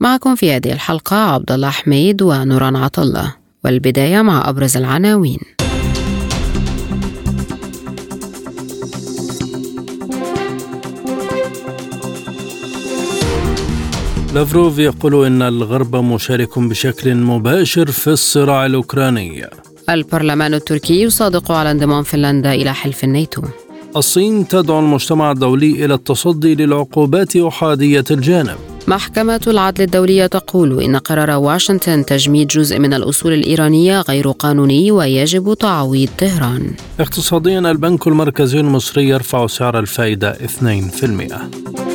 معكم في هذه الحلقة عبد الله حميد ونوران عطلة والبداية مع أبرز العناوين. لافروف يقول إن الغرب مشارك بشكل مباشر في الصراع الأوكراني. البرلمان التركي يصادق على انضمام فنلندا إلى حلف الناتو. الصين تدعو المجتمع الدولي إلى التصدي للعقوبات أحادية الجانب. محكمة العدل الدولية تقول إن قرار واشنطن تجميد جزء من الأصول الإيرانية غير قانوني ويجب تعويض طهران. اقتصاديا البنك المركزي المصري يرفع سعر الفائدة 2%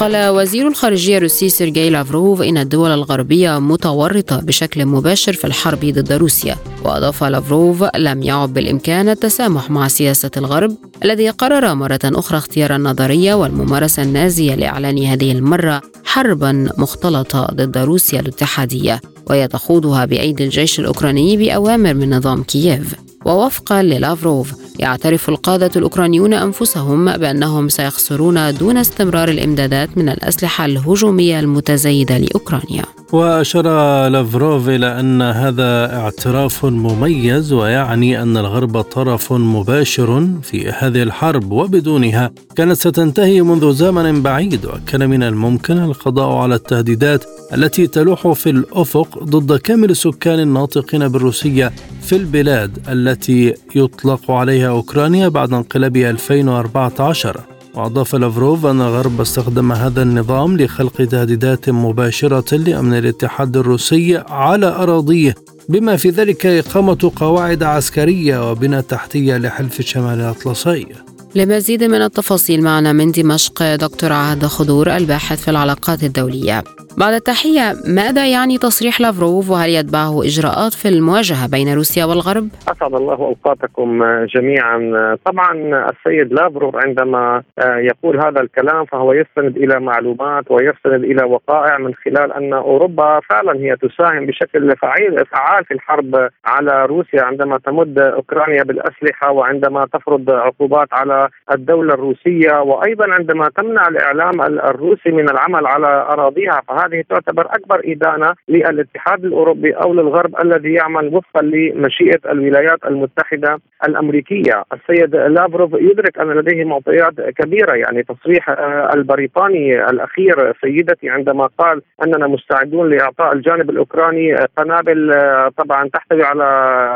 قال وزير الخارجية الروسي سيرجي لافروف إن الدول الغربية متورطة بشكل مباشر في الحرب ضد روسيا وأضاف لافروف لم يعد بالإمكان التسامح مع سياسة الغرب الذي قرر مرة أخرى اختيار النظرية والممارسة النازية لإعلان هذه المرة حربا مختلطة ضد روسيا الاتحادية وهي تخوضها بأيدي الجيش الأوكراني بأوامر من نظام كييف. ووفقا للافروف. يعترف القادة الأوكرانيون أنفسهم بأنهم سيخسرون دون استمرار الإمدادات من الأسلحة الهجومية المتزايدة لأوكرانيا. وأشار لافروف إلى أن هذا اعتراف مميز ويعني أن الغرب طرف مباشر في هذه الحرب وبدونها. كانت ستنتهي منذ زمن بعيد وكان من الممكن القضاء على التهديدات التي تلوح في الأفق ضد كامل السكان الناطقين بالروسية. في البلاد التي يطلق عليها أوكرانيا بعد انقلاب 2014 وأضاف لافروف أن الغرب استخدم هذا النظام لخلق تهديدات مباشرة لأمن الاتحاد الروسي على أراضيه بما في ذلك إقامة قواعد عسكرية وبنى تحتية لحلف شمال الأطلسي. لمزيد من التفاصيل معنا من دمشق دكتور عهد خضور الباحث في العلاقات الدولية. بعد التحية ماذا يعني تصريح لافروف؟ وهل يتبعه إجراءات في المواجهة بين روسيا والغرب؟ أسعد الله أوقاتكم جميعا. طبعا السيد لافروف عندما يقول هذا الكلام فهو يستند إلى معلومات ويستند إلى وقائع من خلال أن أوروبا فعلا هي تساهم بشكل فعال فعال في الحرب على روسيا. عندما تمد أوكرانيا بالأسلحة وعندما تفرض عقوبات على الدولة الروسية وأيضا عندما تمنع الإعلام الروسي من العمل على أراضيها فهذه تعتبر أكبر إدانة للاتحاد الأوروبي أو للغرب الذي يعمل وفقا لمشيئة الولايات المتحدة الأمريكية. السيد لافروف يدرك أن لديه معطيات كبيرة يعني تصريح البريطاني الأخير سيدتي عندما قال أننا مستعدون لإعطاء الجانب الأوكراني قنابل طبعا تحتوي على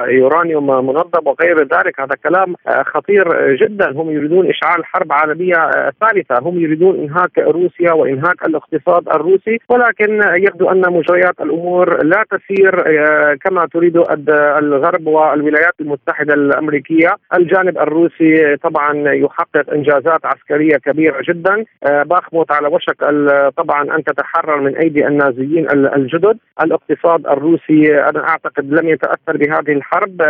يورانيوم منظم وغير ذلك. هذا كلام خطير جدا. هم يريدون إشعال حرب عالمية ثالثة. هم يريدون إنهاك روسيا وإنهاك الاقتصاد الروسي. ولكن يبدو أن مجريات الأمور لا تسير كما تريد الغرب والولايات المتحدة الأمريكية، الجانب الروسي طبعا يحقق إنجازات عسكرية كبيرة جدا، باخموت على وشك طبعا أن تتحرر من أيدي النازيين الجدد، الاقتصاد الروسي أنا أعتقد لم يتأثر بهذه الحرب،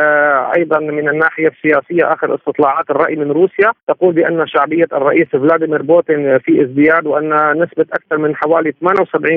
أيضا من الناحية السياسية آخر استطلاعات الرأي من روسيا تقول بأن شعبية الرئيس فلاديمير بوتين في ازدياد وأن نسبة أكثر من حوالي 78%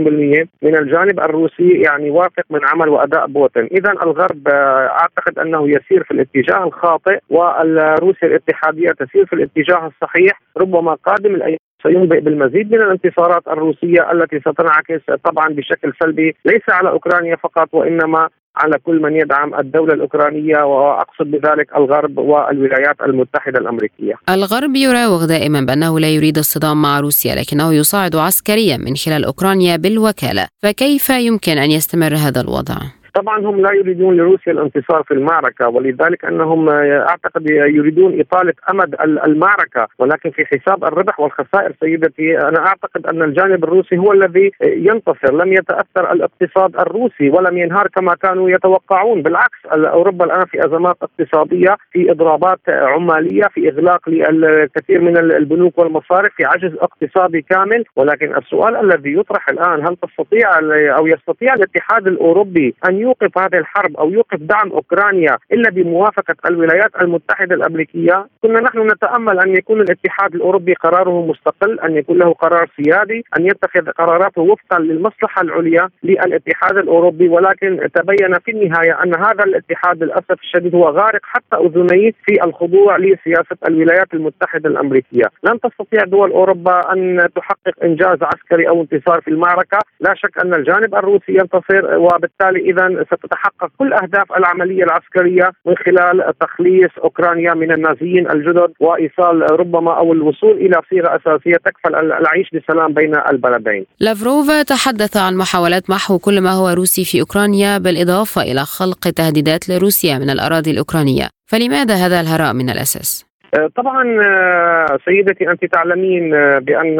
من الجانب الروسي يعني واثق من عمل وأداء بوتين، اذا الغرب أعتقد أنه يسير في الاتجاه الخاطئ والروسيا الاتحادية تسير في الاتجاه الصحيح، ربما قادم الأيام سينبئ بالمزيد من الانتصارات الروسية التي ستنعكس طبعا بشكل سلبي ليس على أوكرانيا فقط وإنما على كل من يدعم الدولة الأوكرانية وأقصد بذلك الغرب والولايات المتحدة الأمريكية الغرب يراوغ دائما بأنه لا يريد الصدام مع روسيا لكنه يساعد عسكريا من خلال أوكرانيا بالوكالة فكيف يمكن أن يستمر هذا الوضع؟ طبعا هم لا يريدون لروسيا الانتصار في المعركة ولذلك أنهم أعتقد يريدون إطالة أمد المعركة. ولكن في حساب الربح والخسائر سيدتي أنا أعتقد أن الجانب الروسي هو الذي ينتصر لم يتأثر الاقتصاد الروسي ولم ينهار كما كانوا يتوقعون. بالعكس أوروبا الآن في أزمات اقتصادية في إضرابات عمالية في إغلاق للكثير من البنوك والمصارف في عجز اقتصادي كامل. ولكن السؤال الذي يطرح الآن هل تستطيع أو يستطيع الاتحاد الأوروبي أن يوقف هذه الحرب أو يوقف دعم أوكرانيا إلا بموافقة الولايات المتحدة الأمريكية كنا نحن نتأمل أن يكون الاتحاد الأوروبي قراره مستقل أن يكون له قرار سيادي أن يتخذ قراراته وفقا للمصلحة العليا للاتحاد الأوروبي ولكن تبين في النهاية أن هذا الاتحاد للأسف الشديد هو غارق حتى أذنيه في الخضوع لسياسة الولايات المتحدة الأمريكية. لن تستطيع دول أوروبا أن تحقق إنجاز عسكري أو انتصار في المعركة. لا شك أن الجانب الروسي ينتصر وبالتالي اذا ستتحقق كل أهداف العملية العسكرية من خلال تخليص أوكرانيا من النازيين الجدد وإيصال ربما أو الوصول إلى صيغة أساسية تكفل العيش بسلام بين البلدين. لافروف تحدث عن محاولات محو كل ما هو روسي في أوكرانيا بالإضافة إلى خلق تهديدات لروسيا من الأراضي الأوكرانية، فلماذا هذا الهراء من الأساس؟ آه، طبعا آه، سيدتي أنت تعلمين آه، بأن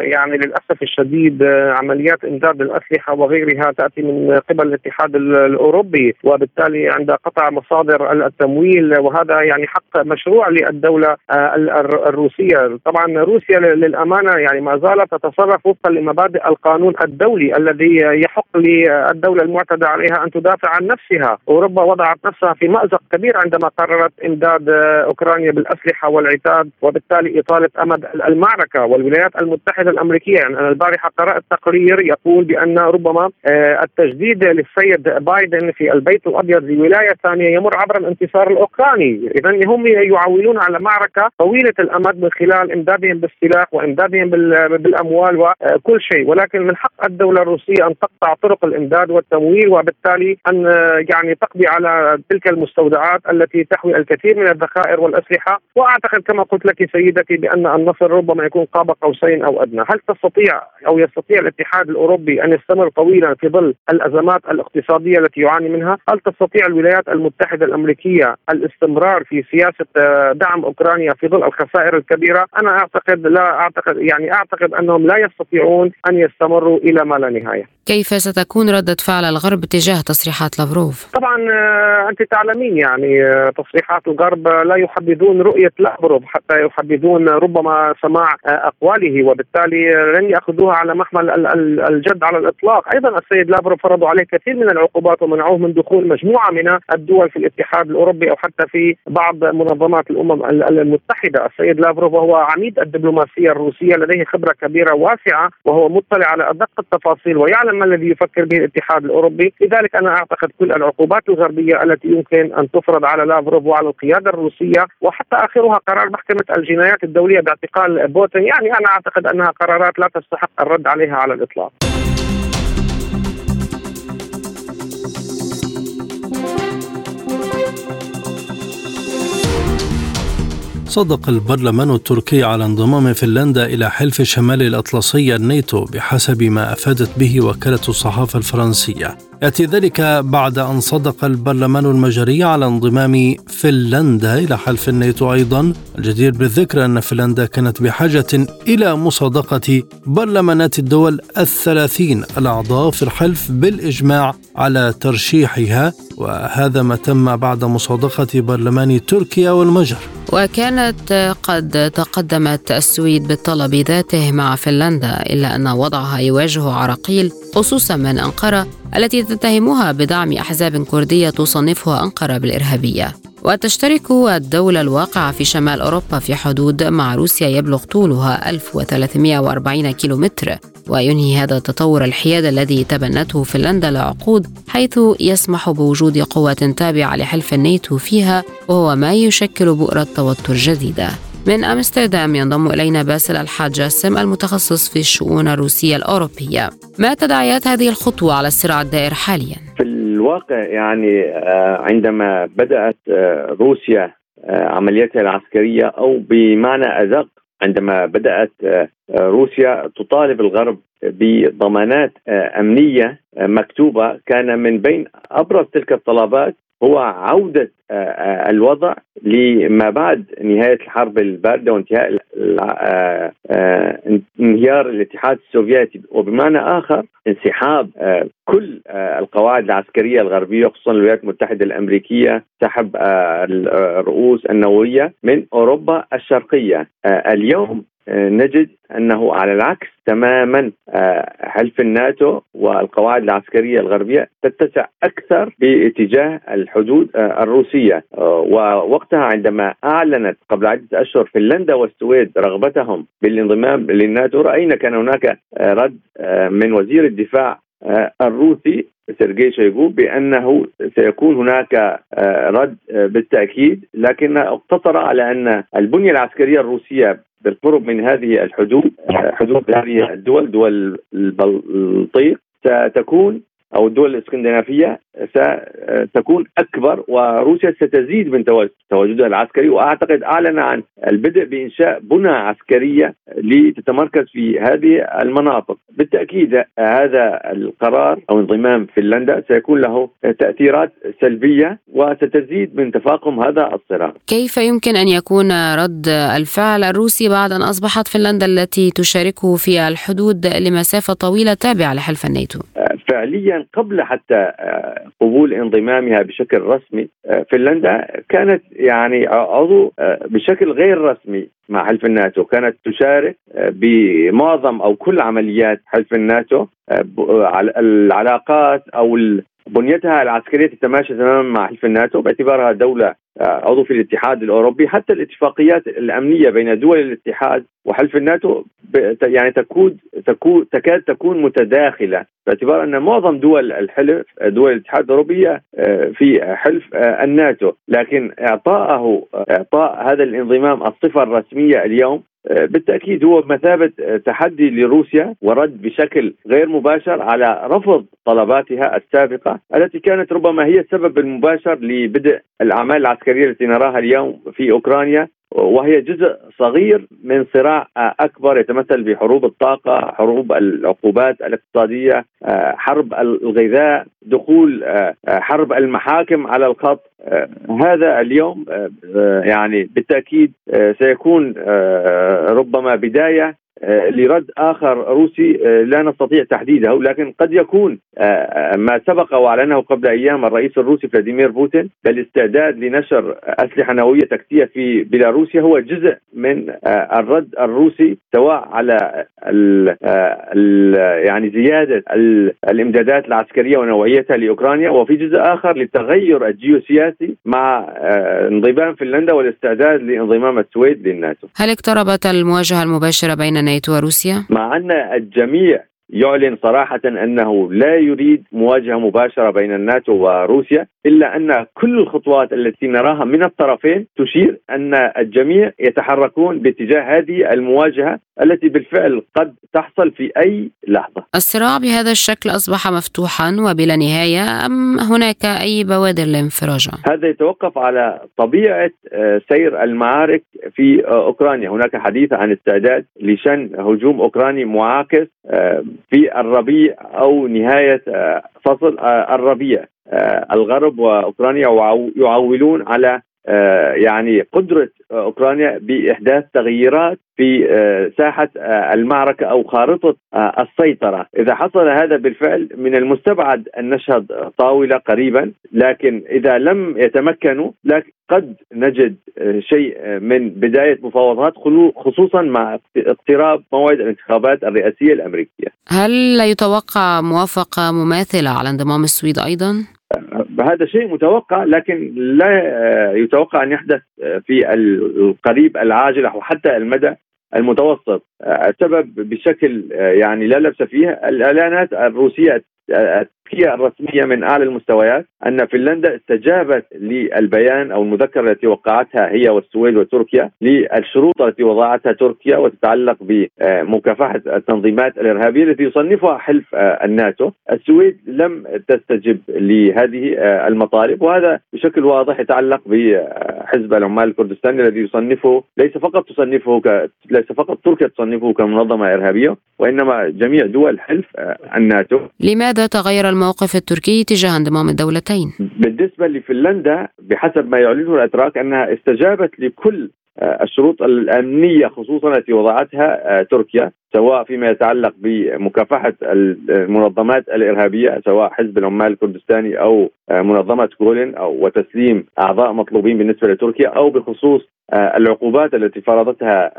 يعني للأسف الشديد عمليات إمداد الاسلحه وغيرها تأتي من قبل الاتحاد الأوروبي وبالتالي عند قطع مصادر التمويل وهذا يعني حق مشروع للدولة الروسية، طبعا روسيا للأمانة يعني ما زالت تتصرف وفقا لمبادئ القانون الدولي الذي يحق للدولة المعتدى عليها أن تدافع عن نفسها، أوروبا وضعت نفسها في مأزق كبير عندما قررت إمداد أوكرانيا بالأسلحة. الأسلحة والعتاد وبالتالي إطالة أمد المعركة والولايات المتحدة الأمريكية. يعني أنا البارحة قرأت تقرير يقول بأن ربما آه، التجديد للسيد بايدن في البيت الأبيض لولاية ثانية يمر عبر الانتصار الأوكراني، اذا هم يعولون على معركة طويلة الأمد من خلال إمدادهم بالسلاح وإمدادهم بالأموال وكل شيء، ولكن من حق الدولة الروسية أن تقطع طرق الإمداد والتمويل وبالتالي أن آه، يعني تقضي على تلك المستودعات التي تحوي الكثير من الذخائر والأسلحة وأعتقد كما قلت لك سيدتي بأن النصر ربما يكون قاب قوسين أو أدنى، هل تستطيع أو يستطيع الاتحاد الأوروبي أن يستمر طويلا في ظل الأزمات الاقتصادية التي يعاني منها؟ هل تستطيع الولايات المتحدة الأمريكية الاستمرار في سياسة آه، دعم أوكرانيا في ظل الخسائر الكبيرة؟ أنا أعتقد لا أعتقد يعني أعتقد أنهم لا يستطيعون أن يستمروا إلى ما لا نهاية. كيف ستكون ردة فعل الغرب تجاه تصريحات لافروف؟ طبعا آه، أنت تعلمين يعني آه، تصريحات الغرب لا يحددون رؤية لافروف حتى يحددون ربما سماع آه، أقواله وبالتالي لن يأخذوها على محمل الجد على الإطلاق، أيضا السيد لافروف فرضوا عليه كثير من العقوبات ومنعوه من دخول مجموعة من الدول في الاتحاد الأوروبي أو حتى في بعض منظمات الأمم المتحدة، السيد لافروف وهو عميد الدبلوماسية الروسية لديه خبرة كبيرة واسعة وهو مطلع على أدق التفاصيل ويعلم ما الذي يفكر به الاتحاد الأوروبي، لذلك أنا أعتقد كل العقوبات الغربية التي يمكن أن تفرض على لافروف وعلى القيادة الروسية وحتى اخرها قرار محكمة الجنايات الدولية باعتقال بوتين، يعني أنا أعتقد أنها قرارات لا تستحق الرد عليها على الإطلاق. صدق البرلمان التركي على انضمام فنلندا إلى حلف شمال الأطلسي الناتو بحسب ما أفادت به وكالة الصحافة الفرنسية يأتي ذلك بعد أن صدق البرلمان المجري على انضمام فنلندا إلى حلف الناتو أيضا. الجدير بالذكر أن فنلندا كانت بحاجة إلى مصادقة برلمانات الدول الثلاثين الأعضاء في الحلف بالإجماع على ترشيحها وهذا ما تم بعد مصادقة برلمان تركيا والمجر. وكانت قد تقدمت السويد بالطلب ذاته مع فنلندا إلا أن وضعها يواجه عراقيل خصوصا من أنقرة التي تتهمها بدعم أحزاب كردية تصنفها أنقرة بالإرهابية. وتشترك الدولة الواقعة في شمال أوروبا في حدود مع روسيا يبلغ طولها 1340 كيلومتر وينهي هذا التطور الحياد الذي تبنته فنلندا لعقود حيث يسمح بوجود قوة تابعة لحلف الناتو فيها وهو ما يشكل بؤرة توتر جديدة. من أمستردام ينضم إلينا باسل الحاج جاسم المتخصص في الشؤون الروسية الأوروبية ما تداعيات هذه الخطوة على الصراع الدائر حاليا؟ في الواقع يعني آه، عندما بدأت آه، روسيا آه، عملياتها العسكرية أو بمعنى أدق عندما بدأت روسيا تطالب الغرب بضمانات أمنية مكتوبة كان من بين أبرز تلك الطلبات هو عودة آه، آه، الوضع لما بعد نهاية الحرب الباردة وانتهاء آه، انهيار الاتحاد السوفيتي. وبمعنى آخر انسحاب كل القواعد العسكرية الغربية خصوصا الولايات المتحدة الأمريكية سحب الرؤوس النووية من أوروبا الشرقية. اليوم نجد أنه على العكس تماما آه، حلف الناتو والقواعد العسكرية الغربية تتسع أكثر باتجاه الحدود آه، الروسية. آه، ووقتها عندما أعلنت قبل عدة أشهر فنلندا والسويد رغبتهم بالانضمام للناتو رأينا كان هناك رد من وزير الدفاع الروسي سيرجي شويغو بأنه سيكون هناك رد بالتأكيد. لكن اقتصر على أن البنية العسكرية الروسية بالقرب من هذه الحدود حدود هذه الدول دول البلطيق ستكون أو الدول الإسكندنافية ستكون أكبر وروسيا ستزيد من تواجدها العسكري وأعتقد أعلن عن البدء بإنشاء بنى عسكرية لتتمركز في هذه المناطق، بالتأكيد هذا القرار أو انضمام فنلندا سيكون له تأثيرات سلبية وستزيد من تفاقم هذا الصراع. كيف يمكن أن يكون رد الفعل الروسي بعد أن أصبحت فنلندا التي تشاركه في الحدود لمسافة طويلة تابعة لحلف الناتو؟ فعليا قبل حتى آه، قبول انضمامها بشكل رسمي آه، فنلندا كانت يعني عضو آه، بشكل غير رسمي مع حلف الناتو. كانت تشارك بمعظم أو كل عمليات حلف الناتو العلاقات أو بنيتها العسكرية تتماشى تماما مع حلف الناتو باعتبارها دولة عضو في الاتحاد الأوروبي. حتى الاتفاقيات الأمنية بين دول الاتحاد وحلف الناتو يعني تكون تكون تكاد تكون متداخلة باعتبار أن معظم دول الحلف دول الاتحاد الاوروبيه آه، في حلف آه، الناتو. لكن اعطائه إعطاء هذا الانضمام الصفة الرسمية اليوم آه، بالتأكيد هو بمثابه تحدي لروسيا ورد بشكل غير مباشر على رفض طلباتها السابقة التي كانت ربما هي السبب المباشر لبدء الأعمال العسكرية التي نراها اليوم في أوكرانيا. وهي جزء صغير من صراع أكبر يتمثل بحروب الطاقة، حروب العقوبات الاقتصادية، حرب الغذاء، دخول حرب المحاكم على الخط، هذا اليوم يعني بالتأكيد سيكون ربما بداية آه، لرد آخر روسي آه، لا نستطيع تحديده لكن قد يكون آه، ما سبق وأعلنه قبل أيام الرئيس الروسي فلاديمير بوتين بالاستعداد لنشر أسلحة نووية تكتيكيه في بيلاروسيا هو جزء من الرد الروسي سواء على ال ال يعني زيادة الإمدادات العسكرية ونوعيتها لأوكرانيا وفي جزء آخر للتغير الجيوسياسي مع انضمام فنلندا والاستعداد لانضمام السويد للناتو. هل اقتربت المواجهة المباشرة بين الناتو وروسيا؟ مع أن الجميع يعلن صراحة أنه لا يريد مواجهة مباشرة بين الناتو وروسيا إلا أن كل الخطوات التي نراها من الطرفين تشير أن الجميع يتحركون باتجاه هذه المواجهة التي بالفعل قد تحصل في أي لحظة الصراع بهذا الشكل أصبح مفتوحا وبلا نهاية أم هناك أي بوادر لانفراجة؟ هذا يتوقف على طبيعة آه، سير المعارك في آه، أوكرانيا هناك حديث عن استعداد لشن هجوم أوكراني معاكس آه، في الربيع أو نهاية فصل الربيع الغرب وأوكرانيا يعولون على يعني قدرة أوكرانيا بإحداث تغييرات في آه، ساحة آه، المعركة أو خارطة آه، السيطرة إذا حصل هذا بالفعل من المستبعد أن نشهد طاولة قريبا لكن إذا لم يتمكنوا قد نجد شيء من بداية مفاوضات خصوصا مع اقتراب موعد الانتخابات الرئاسية الأمريكية هل يتوقع موافقة مماثلة على انضمام السويد أيضا؟ هذا شيء متوقع لكن لا يتوقع أن يحدث في القريب العاجل أو حتى المدى المتوسط. السبب بشكل يعني لا لبس فيه الإعلانات الروسية التركيه الرسمية من اعلى المستويات أن فنلندا استجابت للبيان أو المذكرة التي وقعتها هي والسويد وتركيا للشروط التي وضعتها تركيا وتتعلق بمكافحة التنظيمات الإرهابية التي يصنفها حلف الناتو، السويد لم تستجب لهذه المطالب وهذا بشكل واضح يتعلق بحزب العمال الكردستاني الذي يصنفه ليس فقط تصنفه ك... ليس فقط تركيا تصنفه كمنظمة إرهابية وإنما جميع دول حلف الناتو. لماذا تغير الموقف التركي تجاه انضمام الدولتين؟ بالنسبة لفنلندا بحسب ما يعلنه الأتراك أنها استجابت لكل الشروط الأمنية خصوصا التي وضعتها تركيا سواء فيما يتعلق بمكافحة المنظمات الإرهابية سواء حزب العمال الكردستاني أو منظمة جولن أو وتسليم أعضاء مطلوبين بالنسبة لتركيا أو بخصوص العقوبات التي فرضتها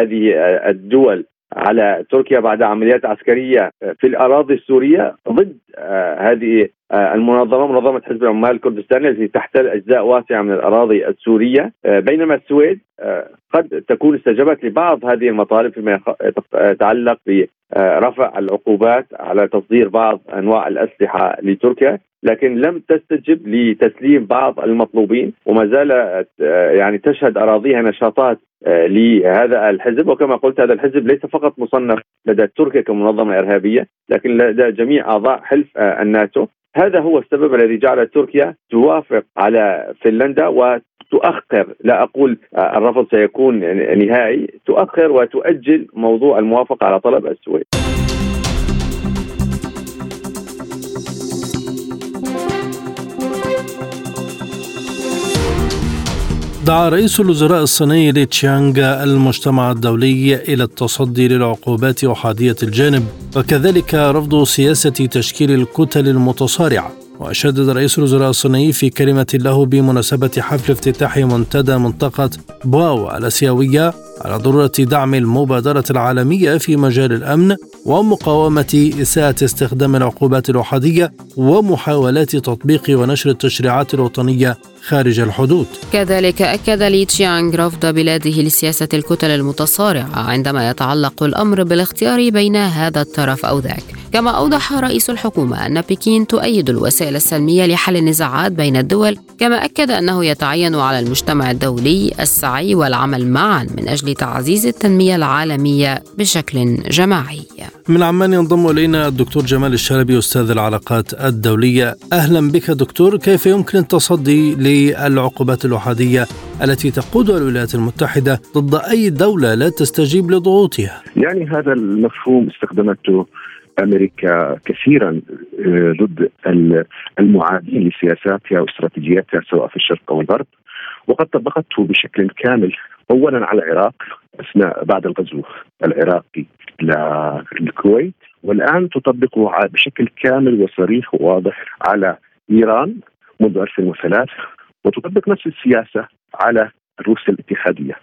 هذه الدول على تركيا بعد عمليات عسكرية في الأراضي السورية ضد هذه المنظمة منظمة حزب العمال الكردستاني التي تحتل اجزاء واسعة من الأراضي السورية بينما السويد قد تكون استجابت لبعض هذه المطالب فيما يتعلق برفع العقوبات على تصدير بعض أنواع الأسلحة لتركيا لكن لم تستجب لتسليم بعض المطلوبين وما زالت يعني تشهد أراضيها نشاطات لهذا الحزب. وكما قلت هذا الحزب ليس فقط مصنف لدى تركيا كمنظمة إرهابية لكن لدى جميع أعضاء حلف الناتو. هذا هو السبب الذي جعل تركيا توافق على فنلندا وتؤخر لا أقول الرفض سيكون نهائي تؤخر وتؤجل موضوع الموافقة على طلب السويد. دعا رئيس الوزراء الصيني لي تشيانغ المجتمع الدولي إلى التصدي للعقوبات أحادية الجانب وكذلك رفض سياسة تشكيل الكتل المتصارعة. وشدد رئيس الوزراء الصيني في كلمة له بمناسبة حفل افتتاح منتدى منطقة بواو الآسيوية على ضرورة دعم المبادرة العالمية في مجال الأمن ومقاومة إساءة استخدام العقوبات الأحادية ومحاولات تطبيق ونشر التشريعات الوطنية خارج الحدود. كذلك أكد لي تشيانغ رفض بلاده لسياسة الكتل المتصارعة عندما يتعلق الأمر بالاختيار بين هذا الطرف أو ذاك. كما أوضح رئيس الحكومة أن بكين تؤيد الوسائل السلمية لحل النزاعات بين الدول كما أكد أنه يتعين على المجتمع الدولي السعي والعمل معا من أجل تعزيز التنمية العالمية بشكل جماعي. من عمان ينضم إلينا الدكتور جمال الشلبي أستاذ العلاقات الدولية. أهلا بك دكتور كيف يمكن التصدي للعقوبات الأحادية التي تقودها الولايات المتحدة ضد أي دولة لا تستجيب لضغوطها؟ يعني هذا المفهوم استخدمته أمريكا كثيرا ضد المعادين لسياساتها واستراتيجياتها سواء في الشرق أو الغرب. وقد طبقته بشكل كامل اولا على العراق اثناء بعد الغزو العراقي للكويت. والآن تطبقه بشكل كامل وصريح وواضح على إيران منذ 2003 وتطبق نفس السياسة على روسيا الاتحادية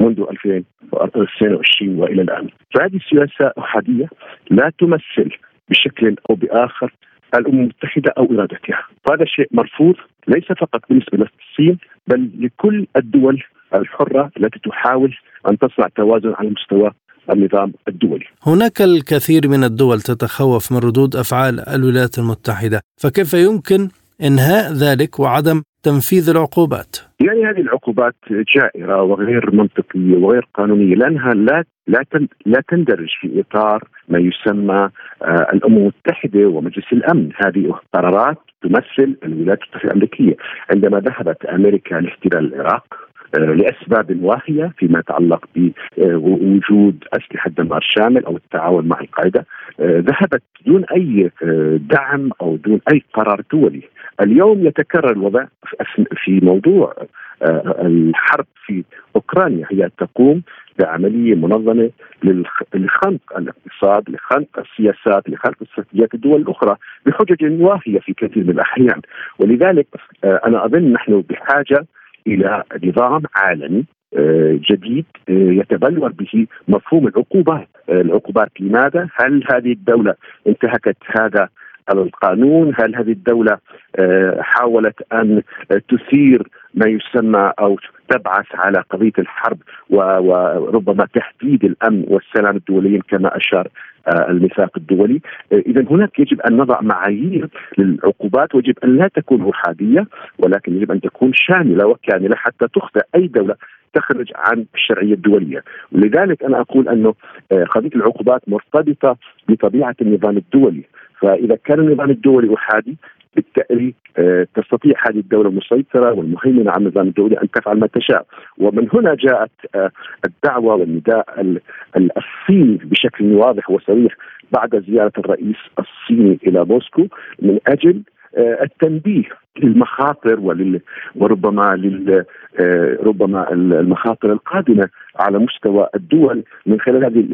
منذ 2022 وإلى الآن، فهذه السياسة أحادية لا تمثل بشكل أو بآخر الأمم المتحدة أو إرادتها، وهذا شيء مرفوض ليس فقط بالنسبة للصين بل لكل الدول الحرة التي تحاول أن تصنع توازن على مستوى النظام الدولي. هناك الكثير من الدول تتخوف من ردود أفعال الولايات المتحدة، فكيف يمكن إنهاء ذلك وعدم تنفيذ العقوبات؟ يعني هذه العقوبات جائرة وغير منطقية وغير قانونية لأنها لا لا لا تندرج في إطار ما يسمى الأمم المتحدة ومجلس الأمن، هذه قرارات تمثل الولايات المتحدة الأمريكية، عندما ذهبت أمريكا لاحتلال العراق لأسباب واهية فيما يتعلق بوجود أسلحة دمار شامل أو التعاون مع القاعدة ذهبت دون أي دعم أو دون أي قرار دولي. اليوم يتكرر الوضع في موضوع الحرب في أوكرانيا. هي تقوم بعملية منظمة لخنق الاقتصاد، لخنق السياسات، لخنق استراتيجيات الدول الأخرى بحجج واهية في كثير من الأحيان، ولذلك أنا أظن نحن بحاجة إلى نظام عالمي جديد يتبلور به مفهوم العقوبات، العقوبات لماذا؟ هل هذه الدولة انتهكت؟ هذا القانون؟ هل هذه الدولة حاولت أن تثير ما يسمى أو تبعث على قضية الحرب وربما تهديد الأمن والسلام الدوليين كما أشار الميثاق الدولي. اذا هناك يجب أن نضع معايير للعقوبات ويجب أن لا تكون احاديه ولكن يجب أن تكون شاملة وكاملة حتى تخطئ أي دولة تخرج عن الشرعية الدولية، ولذلك أنا أقول أنه قضية العقوبات مرتبطة بطبيعة النظام الدولي، فإذا كان النظام الدولي احادي بالتالي آه، تستطيع هذه الدولة المسيطرة والمهيمنة على النظام الدولي أن تفعل ما تشاء. ومن هنا جاءت آه، الدعوة والنداء الصيني بشكل واضح وصريح بعد زيارة الرئيس الصيني إلى موسكو من أجل التنبيه للمخاطر ولل وربما لل ربما المخاطر القادمة على مستوى الدول من خلال هذه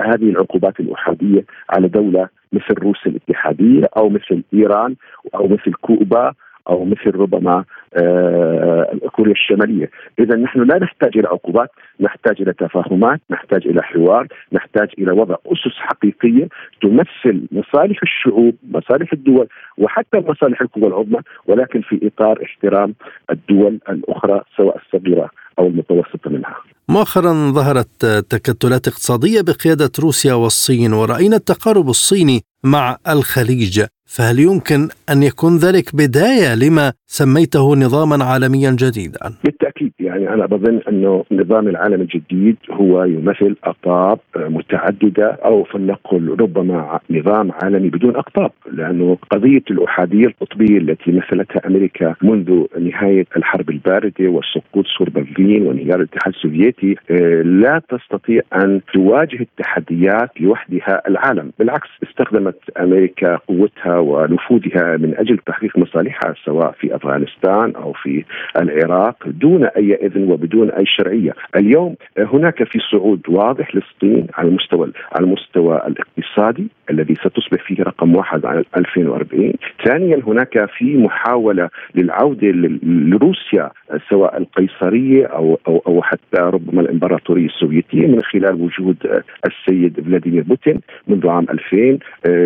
هذه العقوبات الأحادية على دولة مثل روسيا الاتحادية أو مثل إيران أو مثل كوبا أو مثل ربما آه كوريا الشمالية، إذا نحن لا نحتاج إلى عقوبات، نحتاج إلى تفاهمات، نحتاج إلى حوار، نحتاج إلى وضع أسس حقيقية تمثل مصالح الشعوب، مصالح الدول وحتى مصالح القوى العظمى ولكن في إطار احترام الدول الأخرى سواء الصغيرة أو المتوسطة منها. مؤخرا ظهرت تكتلات اقتصادية بقيادة روسيا والصين ورأينا التقارب الصيني مع الخليج فهل يمكن أن يكون ذلك بداية لما سميته نظاما عالميا جديدا؟ بالتأكيد يعني أنا بظن أنه نظام العالم الجديد هو يمثل أقطاب متعددة أو فلنقل ربما نظام عالمي بدون أقطاب لأنه قضية الأحادية القطبية التي مثلتها أمريكا منذ نهاية الحرب الباردة وسقوط سور برلين وانهيار الاتحاد السوفيتي آه، لا تستطيع أن تواجه التحديات لوحدها العالم، بالعكس استخدمت أمريكا قوتها ونفوذها من أجل تحقيق مصالحها سواء في أفغانستان أو في العراق دون أي إذن وبدون أي شرعية، اليوم هناك في صعود واضح للصين على المستوى على المستوى الاقتصادي الذي ستصبح فيه رقم واحد عام 2040 ثانيا هناك في محاولة للعودة لروسيا سواء القيصرية أو, أو, أو حتى ربما الإمبراطورية السوفيتية من خلال وجود السيد فلاديمير بوتين منذ عام 2000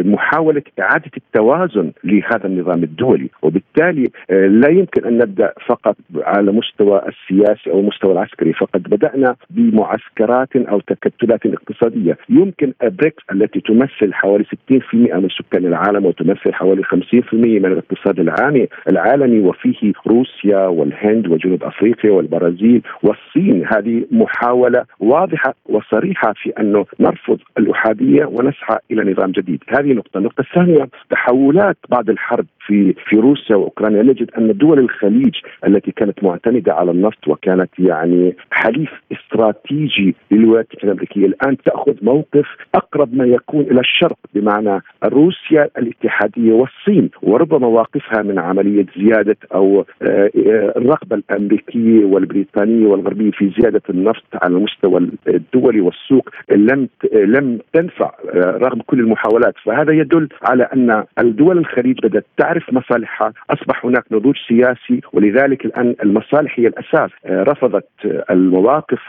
محاولة إعادة التوازن لهذا النظام الدولي. وبالتالي لا يمكن أن نبدأ فقط على مستوى السياسي أو المستوى العسكري. فقد بدأنا بمعسكرات أو تكتلات اقتصادية. يمكن بريكس التي تمثل حوالي 60% من سكان العالم وتمثل حوالي 50% من الاقتصاد العالمي العالمي وفيه روسيا والهند وجنوب أفريقيا والبرازيل والصين. هذه محاولة واضحة وصريحة في انه نرفض الإحادية ونسعى إلى نظام جديد، هذه نقطة، النقطة الثانية تحولات بعد الحرب. في في روسيا وأوكرانيا نجد أن دول الخليج التي كانت معتمدة على النفط وكانت يعني حليف استراتيجي للولايات المتحده الأمريكية الآن تأخذ موقف أقرب ما يكون إلى الشرق بمعنى روسيا الاتحادية والصين وربما واقفها من عملية زيادة أو آه، الرغبة الأمريكية والبريطانية والغربية في زيادة النفط على المستوى الدولي والسوق لم لم تنفع آه، رغم كل المحاولات. فهذا يدل على أن الدول الخليج بدأت تعرف مصالحها أصبح هناك نضوج سياسي ولذلك الآن المصالح هي الأساس. آه، رفضت المواقف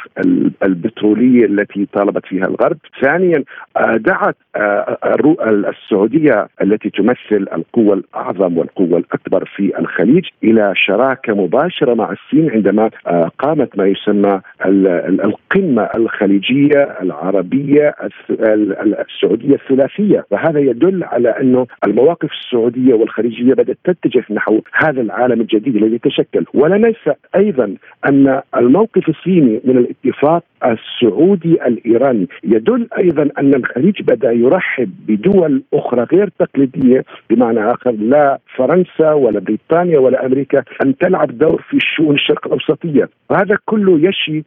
البترولية التي طالبت فيها الغرب. ثانيا دعت السعودية التي تمثل القوة الأعظم والقوة الأكبر في الخليج إلى شراكة مباشرة مع الصين عندما آه، قامت ما يسمى القمة الخليجية العربية السعودية الثلاثية. وهذا يدل على أنه المواقف السعودية والخليجيه بدأت تتجه نحو هذا العالم الجديد الذي يتشكل ولا ننسى أيضا أن الموقف الصيني من الاتفاق السعودي الإيراني. يدل أيضا أن الخليج بدأ يرحب بدول أخرى غير تقليدية بمعنى آخر لا فرنسا ولا بريطانيا ولا أمريكا أن تلعب دور في الشؤون الشرق الأوسطية، وهذا كله يشي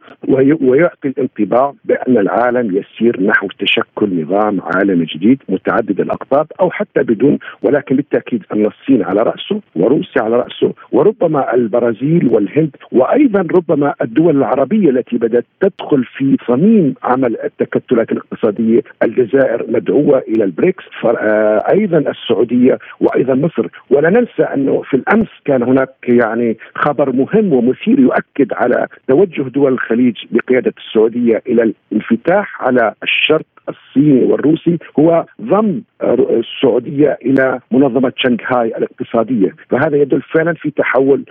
ويعطي الانطباع بأن العالم يسير نحو تشكل نظام عالمي جديد متعدد الأقطاب أو حتى بدون ولكن بالتأكيد أن الصين على رأسه وروسيا على رأسه وربما البرازيل والهند وأيضا ربما الدول العربية التي بدأت تدخل في صميم عمل التكتلات الاقتصادية الجزائر مدعوة إلى البريكس. آه، أيضا السعودية وأيضا مصر. ولا ننسى أنه في الأمس كان هناك يعني خبر مهم ومثير يؤكد على توجه دول الخليج بقيادة السعودية إلى الانفتاح على الشرق الصيني والروسي هو ضم السعودية إلى منظمة شنغهاي الاقتصادية، فهذا يدل فعلا في تحول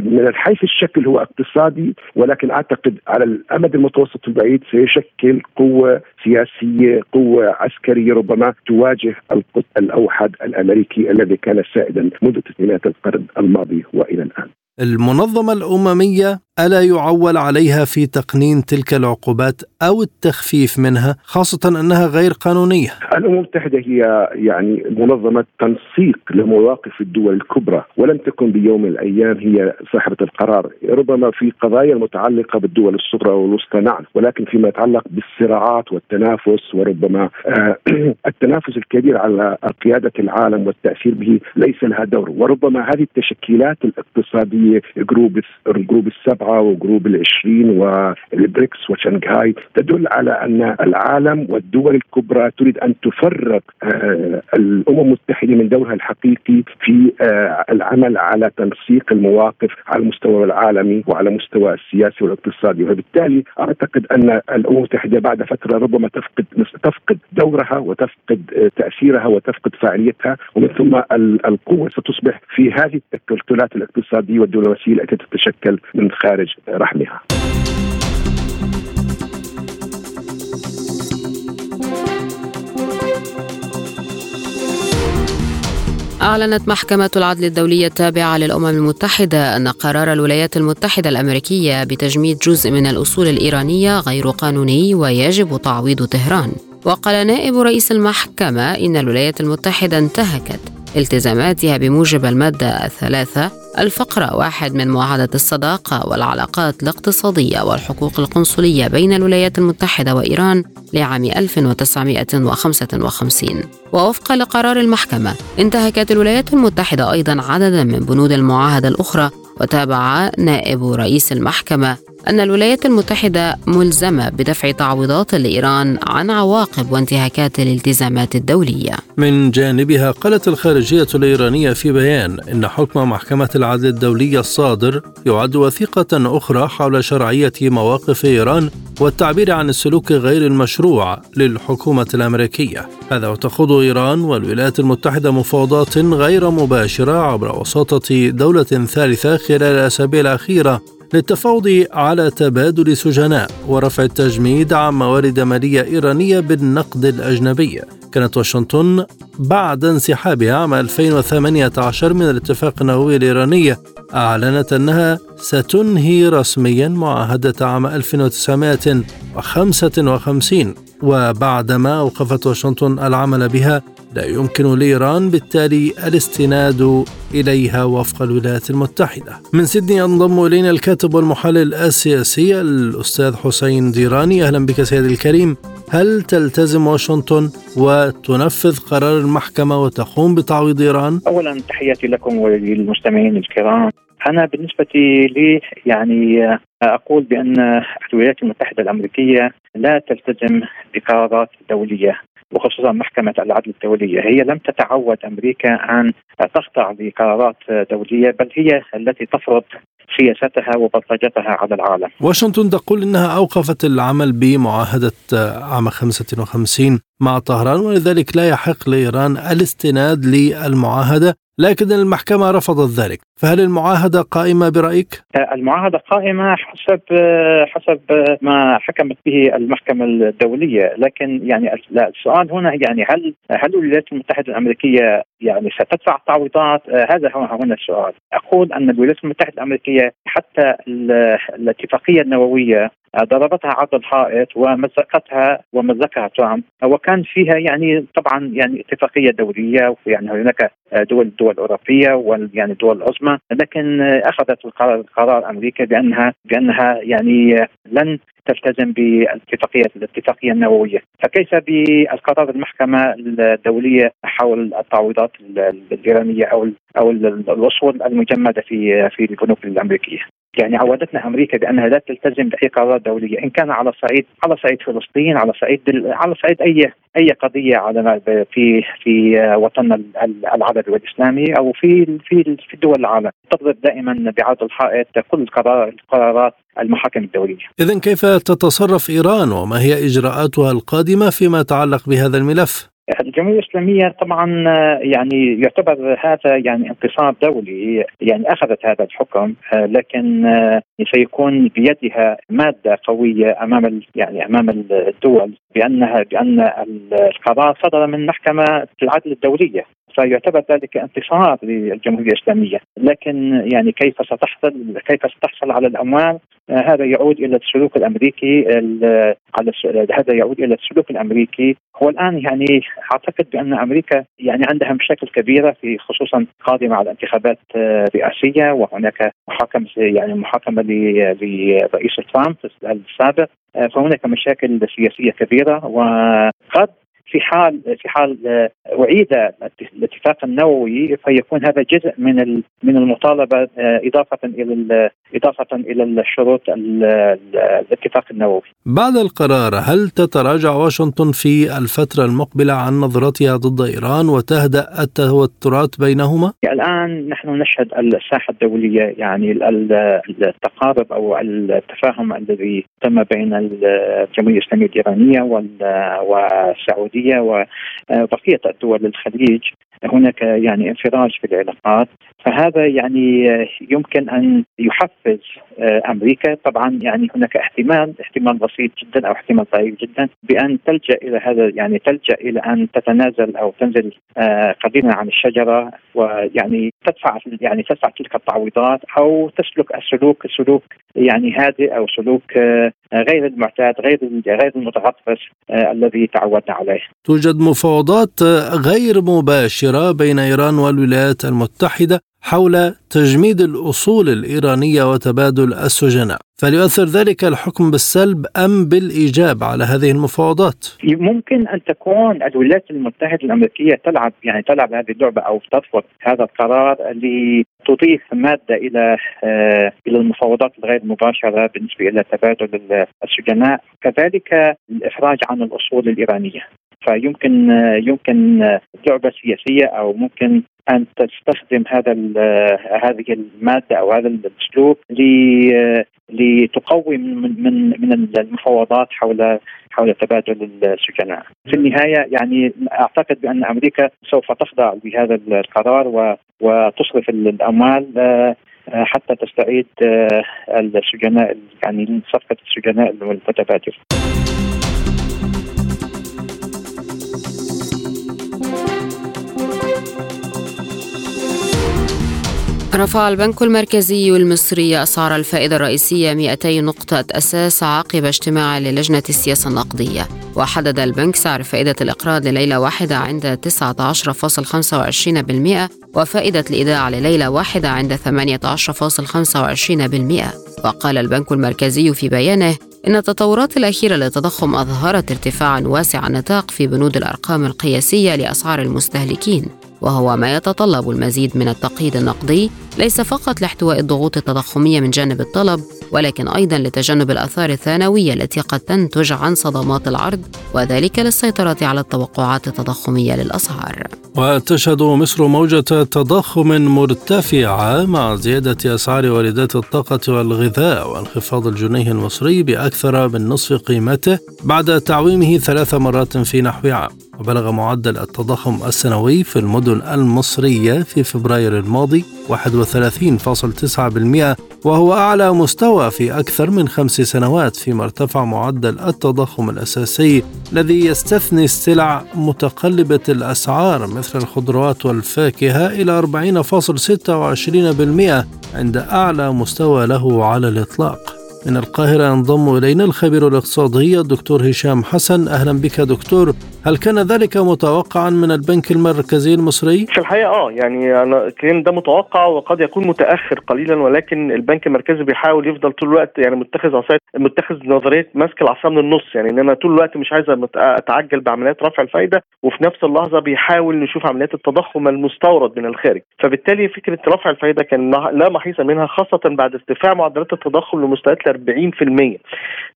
من حيث الشكل هو اقتصادي ولكن أعتقد على الأمد المتوسط البعيد سيشكل قوة سياسية، قوة عسكرية ربما تواجه القطب الأوحد الأمريكي الذي كان سائدا منذ تسعينات القرن الماضي وإلى الآن. المنظمة الأممية ألا يعول عليها في تقنين تلك العقوبات أو التخفيف منها خاصة أنها غير قانونية؟ الأمم المتحدة هي يعني منظمة تنسيق لمواقف الدول الكبرى ولم تكن بيوم من الأيام هي صاحبة القرار ربما في قضايا المتعلقة بالدول الصغرى والوسطى نعم ولكن فيما يتعلق بالصراعات والتنافس وربما آه التنافس الكبير على قيادة العالم والتأثير به ليس لها دور وربما هذه التشكيلات الاقتصادية group group السبعة السبعة و group العشرين والبريكس وشنغهاي تدل على أن العالم والدول الكبرى تريد أن تفرغ آه، الأمم المتحدة من دورها الحقيقي في آه، العمل على تنسيق المواقف على المستوى العالمي وعلى مستوى السياسي والاقتصادي. وبالتالي أعتقد أن الأمم المتحدة بعد فترة ربما تفقد تفقد دورها وتفقد آه، تأثيرها وتفقد فاعليتها ومن ثم القوة ستصبح في هذه التكتلات الاقتصادية والدبلوماسية التي تتشكل من خارج رحمها. أعلنت محكمة العدل الدولية التابعة للأمم المتحدة أن قرار الولايات المتحدة الأمريكية بتجميد جزء من الأصول الإيرانية غير قانوني ويجب تعويض طهران. وقال نائب رئيس المحكمة إن الولايات المتحدة انتهكت. التزاماتها بموجب المادة الثلاثة الفقرة واحد من معاهدة الصداقة والعلاقات الاقتصادية والحقوق القنصلية بين الولايات المتحدة وإيران لعام 1955 ووفقا لقرار المحكمة انتهكت الولايات المتحدة أيضا عددا من بنود المعاهدة الأخرى وتابع نائب رئيس المحكمة أن الولايات المتحدة ملزمة بدفع تعويضات لإيران عن عواقب وانتهاكات الالتزامات الدولية. من جانبها قالت الخارجية الإيرانية في بيان إن حكم محكمة العدل الدولية الصادر يعد وثيقة أخرى حول شرعية مواقف إيران والتعبير عن السلوك غير المشروع للحكومة الأمريكية. هذا وتخوض إيران والولايات المتحدة مفاوضات غير مباشرة عبر وساطة دولة ثالثة خلال الأسابيع الأخيرة للتفاوض على تبادل سجناء ورفع التجميد عن موارد مالية إيرانية بالنقد الأجنبي. كانت واشنطن بعد انسحابها عام 2018 من الاتفاق النووي الإيراني أعلنت أنها ستنهي رسميا معاهدة عام 1955 وبعدما أوقفت واشنطن العمل بها لا يمكن لإيران بالتالي الاستناد إليها وفق الولايات المتحدة. من سيدني ينضم إلينا الكاتب والمحلل السياسي الأستاذ حسين ديراني. أهلا بك سيدي الكريم. هل تلتزم واشنطن وتنفذ قرار المحكمة وتقوم بتعويض إيران؟ أولا تحياتي لكم وللمستمعين الكرام. أنا بالنسبة لي يعني أقول بأن الولايات المتحدة الأمريكية لا تلتزم بقرارات دولية. وخصوصا محكمة العدل الدولية. هي لم تتعود أمريكا أن تخضع لقرارات دولية بل هي التي تفرض سياستها وبلطجتها على العالم. واشنطن تقول إنها أوقفت العمل بمعاهدة عام 55 مع طهران ولذلك لا يحق لإيران الاستناد للمعاهدة. لكن المحكمة رفضت ذلك. فهل المعاهدة قائمة برأيك؟ المعاهدة قائمة حسب حسب ما حكمت به المحكمة الدولية. لكن يعني السؤال هنا يعني هل هل الولايات المتحدة الأمريكية يعني ستدفع تعويضات هذا هو هنا السؤال. أقول أن الولايات المتحدة الأمريكية حتى الاتفاقية النووية ضربتها عرض الحائط ومزقتها ومزقها ترامب وكان فيها يعني طبعا يعني اتفاقية دولية ويعني هناك دول الدول الاوروبيه ويعني الدول العظمى لكن أخذت القرار قرار أمريكا بأنها بأنها يعني لن تلتزم بالاتفاقية الاتفاقية النووية، فكيف بالقرار المحكمة الدولية حول التعويضات الإيرانية أو أو الاصول المجمدة في في البنوك الأمريكية؟ يعني عودتنا أمريكا بأنها لا تلتزم بأي قرارات دولية إن كان على صعيد على صعيد فلسطين على صعيد على صعيد أي أي قضية على في في وطننا العربي والإسلامي أو في في في دول العالم تضرب دائما بعرض الحائط كل القرارات المحاكم الدولية. اذا كيف تتصرف إيران وما هي إجراءاتها القادمة فيما يتعلق بهذا الملف؟ الجمهورية الإسلامية طبعا يعني يعتبر هذا يعني انتصار دولي يعني أخذت هذا الحكم لكن سيكون بيدها مادة قوية أمام يعني أمام الدول بأنها بأن القرار صدر من محكمة العدل الدولية. فيعتبر ذلك انتصار للجمهورية الإسلامية، لكن يعني كيف ستحصل كيف ستحصل على الأموال؟ هذا يعود إلى السلوك الأمريكي. على هذا يعود إلى السلوك الأمريكي. هو الآن يعني أعتقد بأن أمريكا يعني عندها مشاكل كبيرة في خصوصا قادمة على انتخابات رئاسية وهناك محاكمه يعني محاكمة لرئيس ترامب السابق فهناك مشاكل سياسية كبيرة. وقد في حال في حال اعيد الاتفاق النووي فيكون هذا جزء من من المطالبة إضافة إلى إضافة إلى الشروط الاتفاق النووي. بعد القرار هل تتراجع واشنطن في الفترة المقبلة عن نظرتها ضد إيران وتهدأ التوترات بينهما؟ الآن نحن نشهد الساحة الدولية يعني التقارب أو التفاهم الذي تم بين الجمهورية الإسلامية الإيرانية والسعوديه السعوديه الدول الخليج. هناك يعني انفراج في العلاقات فهذا يعني يمكن أن يحفز أمريكا طبعا يعني هناك احتمال احتمال بسيط جدا أو احتمال ضعيف جدا بأن تلجأ إلى هذا يعني تلجأ إلى أن تتنازل أو تنزل قليلا عن الشجرة ويعني تدفع يعني تدفع تلك التعويضات أو تسلك السلوك سلوك يعني هادئ أو سلوك غير المعتاد غير غير المتغطرس الذي تعودنا عليه. توجد مفاوضات غير مباشرة بين إيران والولايات المتحدة حول تجميد الأصول الإيرانية وتبادل السجناء، فليؤثر ذلك الحكم بالسلب أم بالإيجاب على هذه المفاوضات؟ ممكن أن تكون الولايات المتحدة الأمريكية تلعب يعني تلعب هذه اللعبة أو ترفض هذا القرار لتضيف مادة إلى آه إلى المفاوضات الغير مباشرة بالنسبة إلى تبادل السجناء، كذلك الافراج عن الأصول الإيرانية. فيمكن يمكن لعبة سياسية أو ممكن أن تستخدم هذا هذه المادة أو هذا الأسلوب لتقوي من من من المفاوضات حول حول تبادل السجناء. في النهاية يعني أعتقد بأن أمريكا سوف تخضع لهذا القرار وتصرف الأموال حتى تستعيد السجناء يعني صفقه السجناء المتبادله. رفع البنك المركزي المصري أسعار الفائدة الرئيسية 200 نقطة أساس عقب اجتماع للجنة السياسة النقدية. وحدد البنك سعر فائدة الإقراض لليلة واحدة عند 19.25% وفائدة الإيداع لليلة واحدة عند 18.25% وقال البنك المركزي في بيانه إن التطورات الأخيرة للتضخم أظهرت ارتفاعا واسع النطاق في بنود الأرقام القياسية لأسعار المستهلكين. وهو ما يتطلب المزيد من التقييد النقدي ليس فقط لاحتواء الضغوط التضخمية من جانب الطلب ولكن أيضا لتجنب الآثار الثانوية التي قد تنتج عن صدمات العرض وذلك للسيطرة على التوقعات التضخمية للأسعار. وتشهد مصر موجة تضخم مرتفعة مع زيادة أسعار واردات الطاقة والغذاء وانخفاض الجنيه المصري بأكثر من نصف قيمته بعد تعويمه ثلاث مرات في نحو عام. وبلغ معدل التضخم السنوي في المدن المصرية في فبراير الماضي 31.9% وهو أعلى مستوى في أكثر من خمس سنوات فيما ارتفع معدل التضخم الأساسي الذي يستثني السلع متقلبة الأسعار مثل الخضروات والفاكهة إلى 40.26% عند أعلى مستوى له على الإطلاق. من القاهرة ينضم إلينا الخبير الاقتصادي الدكتور هشام حسن. أهلا بك دكتور. هل كان ذلك متوقعا من البنك المركزي المصري؟ في الحقيقة آه يعني أنا الكلام ده متوقع وقد يكون متأخر قليلا ولكن البنك المركزي بيحاول يفضل طول الوقت يعني متخذ عصاية متخذ نظرية ماسك العصا من النص. يعني إن أنا طول الوقت مش عايز أتعجل بعمليات رفع الفايدة وفي نفس اللحظة بيحاول نشوف عمليات التضخم المستورد من الخارج. فبالتالي فكرة رفع الفايدة كان لا محيص منها خاصة بعد ارتفاع معدلات التضخم لمستويات 40%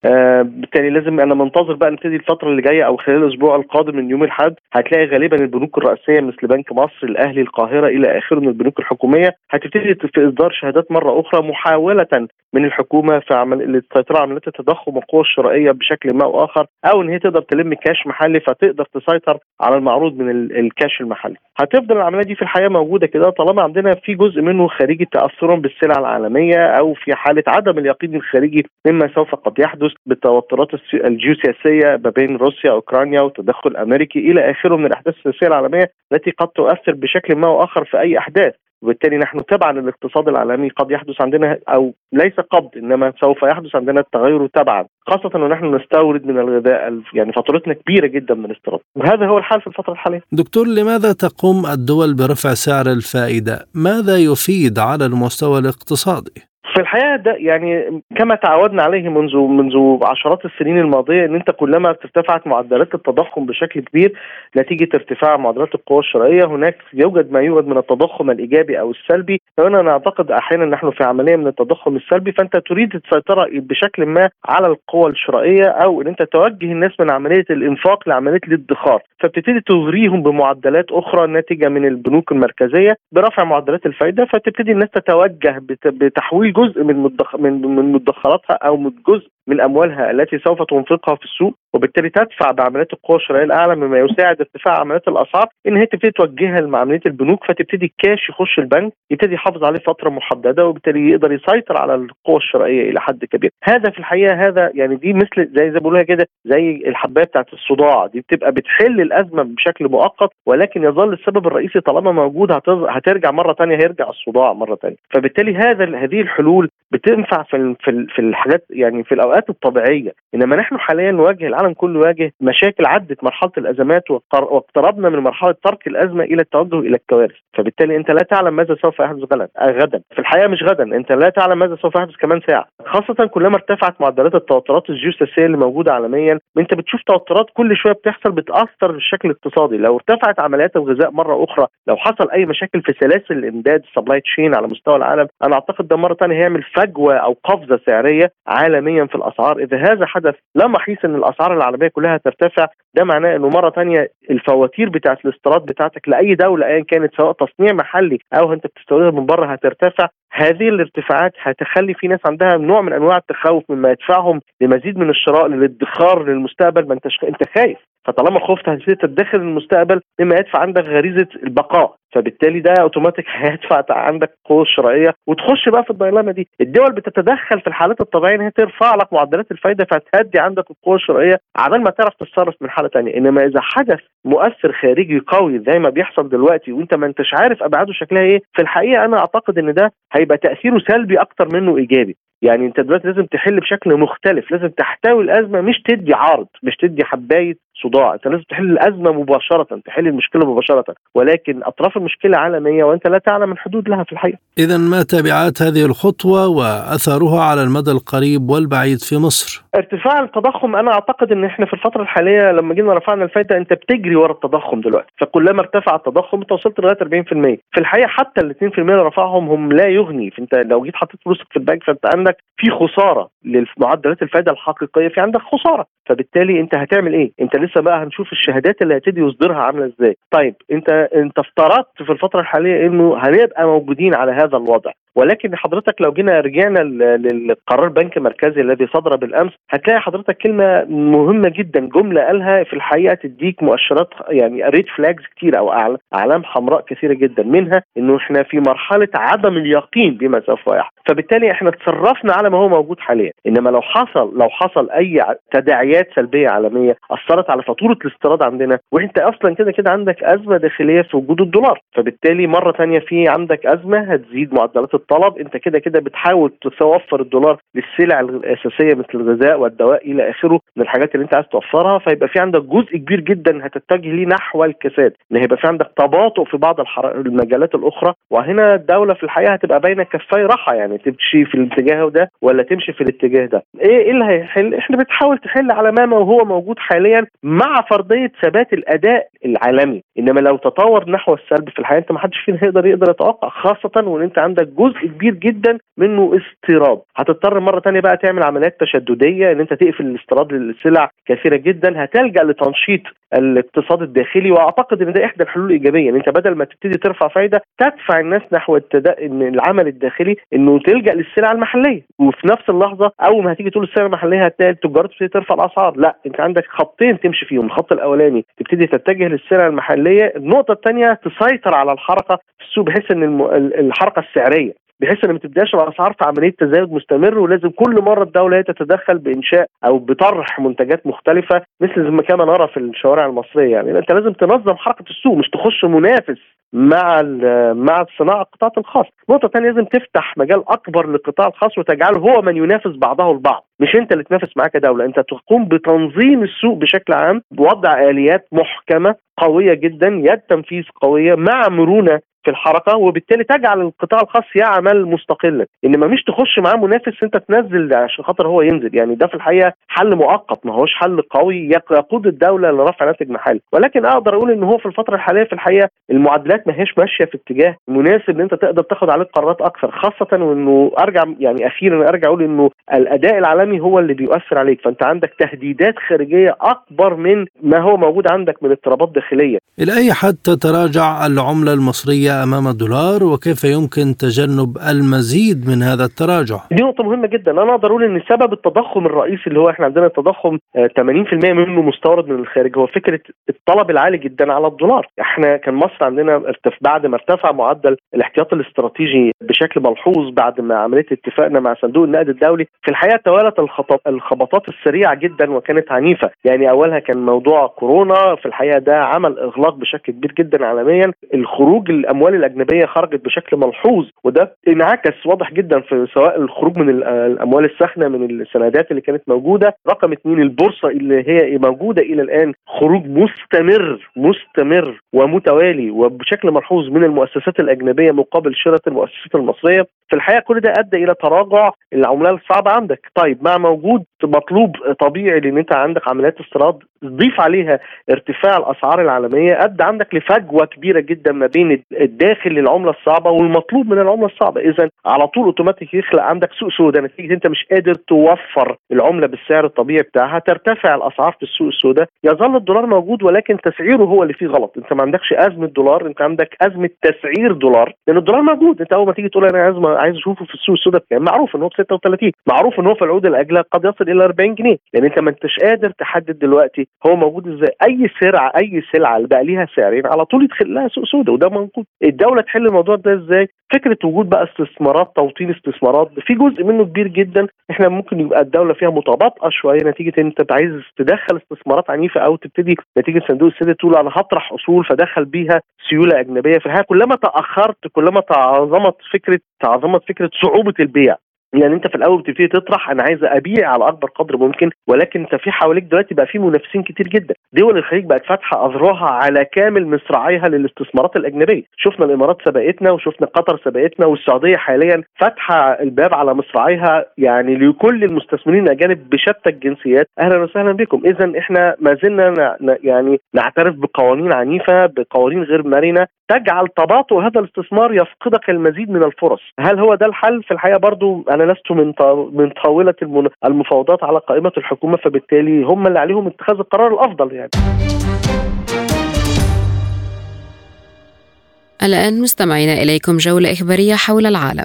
آه بالتالي لازم أنا منتظر بقى نبتدي الفترة اللي جاية أو خلال الأسبوع القادم من يوم الأحد هتلاقي غالبا البنوك الرئيسية مثل بنك مصر الأهلي القاهرة إلى آخره من البنوك الحكومية هتبتدي في إصدار شهادات مرة أخرى محاولة من الحكومة في عمل السيطره على عمليات التضخم والقوى الشرائية بشكل ما أو آخر أو إن هي تقدر تلم كاش محلي فتقدر تسيطر على المعروض من الكاش المحلي. هتفضل العملية دي في الحياة موجودة كده طالما عندنا في جزء منه خارجي تاثرا بالسلع العالمية أو في حالة عدم اليقين الخارجي مما سوف قد يحدث بالتوترات الجيوسياسية ما بين روسيا واوكرانيا وتدخل أمريكي إلى آخره من الأحداث السياسية العالمية التي قد تؤثر بشكل ما أو آخر في أي أحداث. وبالتالي نحن تبعا للاقتصاد العالمي قد يحدث عندنا أو ليس قبض إنما سوف يحدث عندنا التغير تبعا. خاصة ونحن نستورد من الغذاء يعني فاتورتنا كبيرة جدا من الاستيراد. وهذا هو الحال في الفترة الحالية. دكتور لماذا تقوم الدول برفع سعر الفائدة؟ ماذا يفيد على المستوى الاقتصادي؟ في الحقيقة ده يعني كما تعودنا عليه منذ منذ عشرات السنين الماضية إن أنت كلما ارتفعت معدلات التضخم بشكل كبير نتيجة ارتفاع معدلات القوى الشرائية هناك يوجد ما يوجد من التضخم الإيجابي أو السلبي. فهنا أنا اعتقد أحيانا نحن في عملية من التضخم السلبي فأنت تريد السيطره بشكل ما على القوى الشرائية أو إن أنت توجه الناس من عملية الإنفاق لعملية الادخار. فبتبتدي تغريهم بمعدلات أخرى ناتجة من البنوك المركزية برفع معدلات الفائده فتبتدي الناس تتوجه بتحويل جزء من مدخ... من مدخراتها أو من جزء من أموالها التي سوف تنفقها في السوق وبالتالي تدفع بعمليات القوى الشرائية الأعلى مما يساعد ارتفاع عمليات الأسعار. إن هي تبتدي توجهها لعمليه البنوك فتبتدي الكاش يخش البنك يبتدي يحافظ عليه فترة محددة وبالتالي يقدر يسيطر على القوى الشرائية إلى حد كبير. هذا في الحقيقة هذا يعني دي مثل زي زي بيقولوها كده زي الحباية بتاعت الصداع. دي بتبقى بتحل الأزمة بشكل مؤقت ولكن يظل السبب الرئيسي طالما موجود هترجع مرة ثانية هيرجع الصداع مرة ثانية فبالتالي هذا هذه الحلول بتنفع في في الحاجات يعني في الأوقات الطبيعية. إنما نحن حاليا نواجه العالم كله يواجه مشاكل عدت مرحلة الأزمات واقتربنا من مرحلة ترك الأزمة إلى التوجه إلى الكوارث. فبالتالي أنت لا تعلم ماذا سوف يحدث غدا غدا. في الحقيقة مش غدا أنت لا تعلم ماذا سوف يحدث كمان ساعة. خاصة كلما ارتفعت معدلات التوترات الجيوسياسية اللي موجودة عالميا أنت بتشوف توترات كل شوية بتحصل بتأثر بالشكل الاقتصادي. لو ارتفعت عمليات الغذاء مرة أخرى لو حصل أي مشاكل في سلاسل الإمداد ال supply chain على مستوى العالم أنا أعتقد ده مرة ثانية هيعمل فجوة أو قفزة سعرية عالميا في الاسعار إذا هذا حدث لا محيص إن الأسعار العالمية كلها ترتفع ده معناه إنه مرة ثانية الفواتير بتاعت الاستيراد بتاعتك لأي دولة ايا كانت سواء تصنيع محلي أو أنت بتستوردها من بره هترتفع. هذه الارتفاعات هتخلي في ناس عندها نوع من أنواع التخوف مما يدفعهم لمزيد من الشراء للادخار للمستقبل. ما انت أنت خايف. فطالما خفت هتبتدي تدخر المستقبل مما يدفع عندك غريزة البقاء. فبالتالي ده أوتوماتيك هيدفع عندك قوة شرائية. وتخش بقى في الديلاما دي. الدول بتتدخل في الحالات الطبيعية إن هي ترفع لك معدلات الفايدة فتهدي عندك القوة الشرائية عبال ما تعرف تتصرف من حالة ثانية إنما إذا حدث مؤثر خارجي قوي زي ما بيحصل دلوقتي وأنت ما أنتش عارف أبعاده شكلها إيه في الحقيقة أنا أعتقد إن ده هيبقى تأثيره سلبي أكتر منه إيجابي. يعني أنت دلوقتي لازم تحل بشكل مختلف لازم تحتوي الأزمة مش تدي عرض مش تدي حباية صداع. أنت لازم تحل الأزمة مباشرة تحل المشكلة مباشرة. ولكن أطراف المشكلة عالمية وأنت لا تعلم الحدود لها في الحقيقة. اذا ما تبعات هذه الخطوة وأثرها على المدى القريب والبعيد في مصر؟ ارتفاع التضخم أنا أعتقد إن إحنا في الفترة الحالية لما جينا رفعنا الفائده أنت بتجري ورا التضخم دلوقتي. فكلما ارتفع التضخم أنت وصلت لغاية 40% في الحقيقة حتى ال 2% اللي رفعهم هم لا يغني. فأنت لو جيت حطيت فلوسك في البنك فأنت عندك في خسارة لمعدلات الفائده الحقيقية في عندك خسارة. فبالتالي أنت هتعمل إيه؟ أنت لسه بقى هنشوف الشهادات اللي هتدي يصدرها عاملة إزاي. طيب أنت أنت افترضت في الفترة الحالية إنه هنبقى موجودين على هذا الوضع. ولكن حضرتك لو جينا رجعنا للقرار بنك مركزي الذي صدر بالأمس هتلاقي حضرتك كلمة مهمة جدا جملة قالها في الحقيقة تديك مؤشرات يعني ريد فلاجز كتير أو أعلام حمراء كثيرة جدا منها إنه إحنا في مرحلة عدم اليقين بما سوف يحدث. فبالتالي إحنا تصرفنا على ما هو موجود حاليا. إنما لو حصل لو حصل أي تداعيات سلبية عالمية أثرت على فاتورة الاستيراد عندنا وإنت أصلا كده كده عندك أزمة داخلية في وجود الدولار. فبالتالي مرة ثانية في عندك أزمة هتزيد معدلات الطلب انت كده كده بتحاول توفر الدولار للسلع الأساسية مثل الغذاء والدواء إلى آخره من الحاجات اللي انت عايز توفرها فيبقى في عندك جزء كبير جدا هتتجه ليه نحو الكساد. ان هيبقى في عندك تباطؤ في بعض المجالات الأخرى وهنا الدولة في الحقيقة هتبقى بين كفاي راحة يعني تمشي في الاتجاه ده ولا تمشي في الاتجاه ده. إيه إيه اللي هيحل؟ إحنا بتحاول تحل على ما وهو موجود حاليا مع فرضية ثبات الأداء العالمي. إنما لو تطور نحو السلب في الحقيقة أنت ما حدش فينا هيقدر يقدر يتوقع خاصة وإن أنت عندك جزء كبير جدا منه استيراد هتضطر مرة ثانية بقى تعمل عمليات تشددية إن أنت تقفل الاستيراد للسلع كثيرة جدا هتلجأ لتنشيط الاقتصاد الداخلي. وأعتقد إن ده إحدى الحلول الإيجابية إن أنت بدل ما تبتدي ترفع فايدة تدفع الناس نحو التدا... إن العمل الداخلي إنه تلجأ للسلع المحلية. وفي نفس اللحظة أول ما هتيجي تقول السلع المحلية هتلاقي التجار تبتدي ترفع الأسعار. لا أنت عندك خطين تمشي فيهم. الخط الأولاني تبتدي تتجه للسلع المحلية. النقطة الثانية تسيطر على الحركة في السوق بحيث إن الم... الحركة السعرية. بحيث إن ما تبدأش الاسعار في عملية تزايد مستمر ولازم كل مرة الدولة هي تتدخل بإنشاء أو بطرح منتجات مختلفة مثل ما كما نرى في الشوارع المصرية. يعني أنت لازم تنظم حركة السوق مش تخش منافس مع مع الصناعه القطاع الخاص، نقطة ثانية لازم تفتح مجال أكبر للقطاع الخاص وتجعله هو من ينافس بعضه البعض، مش أنت اللي تنافس معاه كدولة، أنت تقوم بتنظيم السوق بشكل عام بوضع آليات محكمة قوية جدا يد تنفيذ قوية مع مرونة في الحركة وبالتالي تجعل القطاع الخاص يعمل مستقلا. إنما مش تخش معاه منافس أنت تنزل عشان خاطر هو ينزل. يعني ده في الحقيقة حل مؤقت ما هوش حل قوي يقود الدولة لرفع ناتج محلي. ولكن أقدر أقول إن هو في الفترة الحالية في الحقيقة المعادلات ما هيش ماشية في اتجاه مناسب إن أنت تقدر تاخد عليه قرارات أكثر. خاصة وإنه أرجع يعني أخيرا أرجع أقول إنه الأداء العالمي هو اللي بيؤثر عليك. فأنت عندك تهديدات خارجية أكبر من ما هو موجود عندك من اضطرابات داخلية. إلى أي حد تتراجع العملة المصرية أمام الدولار وكيف يمكن تجنب المزيد من هذا التراجع؟ دي نقطة مهمة جدا، أنا أقدر أقول إن سبب التضخم الرئيسي اللي هو إحنا عندنا التضخم 80% منه مستورد من الخارج هو فكرة الطلب العالي جدا على الدولار، إحنا كان مصر عندنا بعد ما ارتفع معدل الاحتياط الاستراتيجي بشكل ملحوظ بعد ما عملية اتفاقنا مع صندوق النقد الدولي، في الحقيقة توالت الخبطات السريعة جدا وكانت عنيفة، يعني أولها كان موضوع كورونا في الحقيقة ده عمل إغلاق بشكل كبير جدا عالميا، الخروج الأموال الأجنبية خرجت بشكل ملحوظ وده انعكس واضح جدا في سواء الخروج من الأموال الساخنة من السندات اللي كانت موجودة رقم اثنين البورصة اللي هي موجودة إلى الآن خروج مستمر مستمر ومتوالي وبشكل ملحوظ من المؤسسات الأجنبية مقابل شراء المؤسسات المصرية. في الحقيقة كل ده أدى إلى تراجع العملة الصعبة عندك. طيب مع موجود مطلوب طبيعي لأن أنت عندك عمليات استيراد ضيف عليها ارتفاع الأسعار العالمية أدى عندك لفجوة كبيرة جدا ما بين الداخل للعملة الصعبة والمطلوب من العملة الصعبة. اذا على طول أوتوماتيك يخلق عندك سوق سوداء نتيجة أنت مش قادر توفر العملة بالسعر الطبيعي بتاعها ترتفع الأسعار في السوق السوداء. يظل الدولار موجود ولكن تسعيره هو اللي فيه غلط. أنت ما عندكش أزمة دولار أنت عندك أزمة تسعير دولار لأن الدولار موجود. أنت أول ما تيجي تقول أنا عايز عايز أشوفه في السوق السوداء بكام؟ معروف إن هو ب 36 معروف إن هو في العقود الأجلة قد يصل إلى 40 جنيه. لأن أنت ما أنتش قادر تحدد دلوقتي هو موجود إزاي. أي سلعه أي سلعة اللي بقى ليها سعرين على طول يدخل لها سوق سوداء وده موجود. الدولة تحل الموضوع ده إزاي؟ فكرة وجود بقى استثمارات توطين استثمارات في جزء منه كبير جدا. إحنا ممكن يبقى الدولة فيها متباطئة شوية نتيجة إن أنت عايز تدخل استثمارات عنيفة أو تبتدي نتيجة صندوق السياده تقول أنا هطرح أصول فدخل بيها سيولة أجنبية. في الحقيقة كلما تأخرت كلما تعظمت فكرة تعظمت فكرة صعوبة البيع. يعني انت في الأول بتبتدي تطرح أنا عايز ابيع على اكبر قدر ممكن ولكن انت في حواليك دلوقتي بقى في منافسين كتير جدا. دول الخليج بقت فاتحة اذرعها على كامل مصراعيها للاستثمارات الأجنبية. شفنا الإمارات سبقتنا وشفنا قطر سبقتنا والسعودية حاليا فاتحة الباب على مصراعيها يعني لكل المستثمرين الأجانب بشتى الجنسيات. أهلا وسهلا بكم. اذا إحنا ما زلنا يعني نعترف بقوانين عنيفة بقوانين غير مرنة. تجعل تباطؤ هذا الاستثمار يفقدك المزيد من الفرص. هل هو ده الحل؟ في الحقيقة برضو أنا لست من من طاولة المفاوضات على قائمة الحكومة فبالتالي هم اللي عليهم اتخاذ القرار الأفضل يعني. الآن مستمعين إليكم جولة إخبارية حول العالم.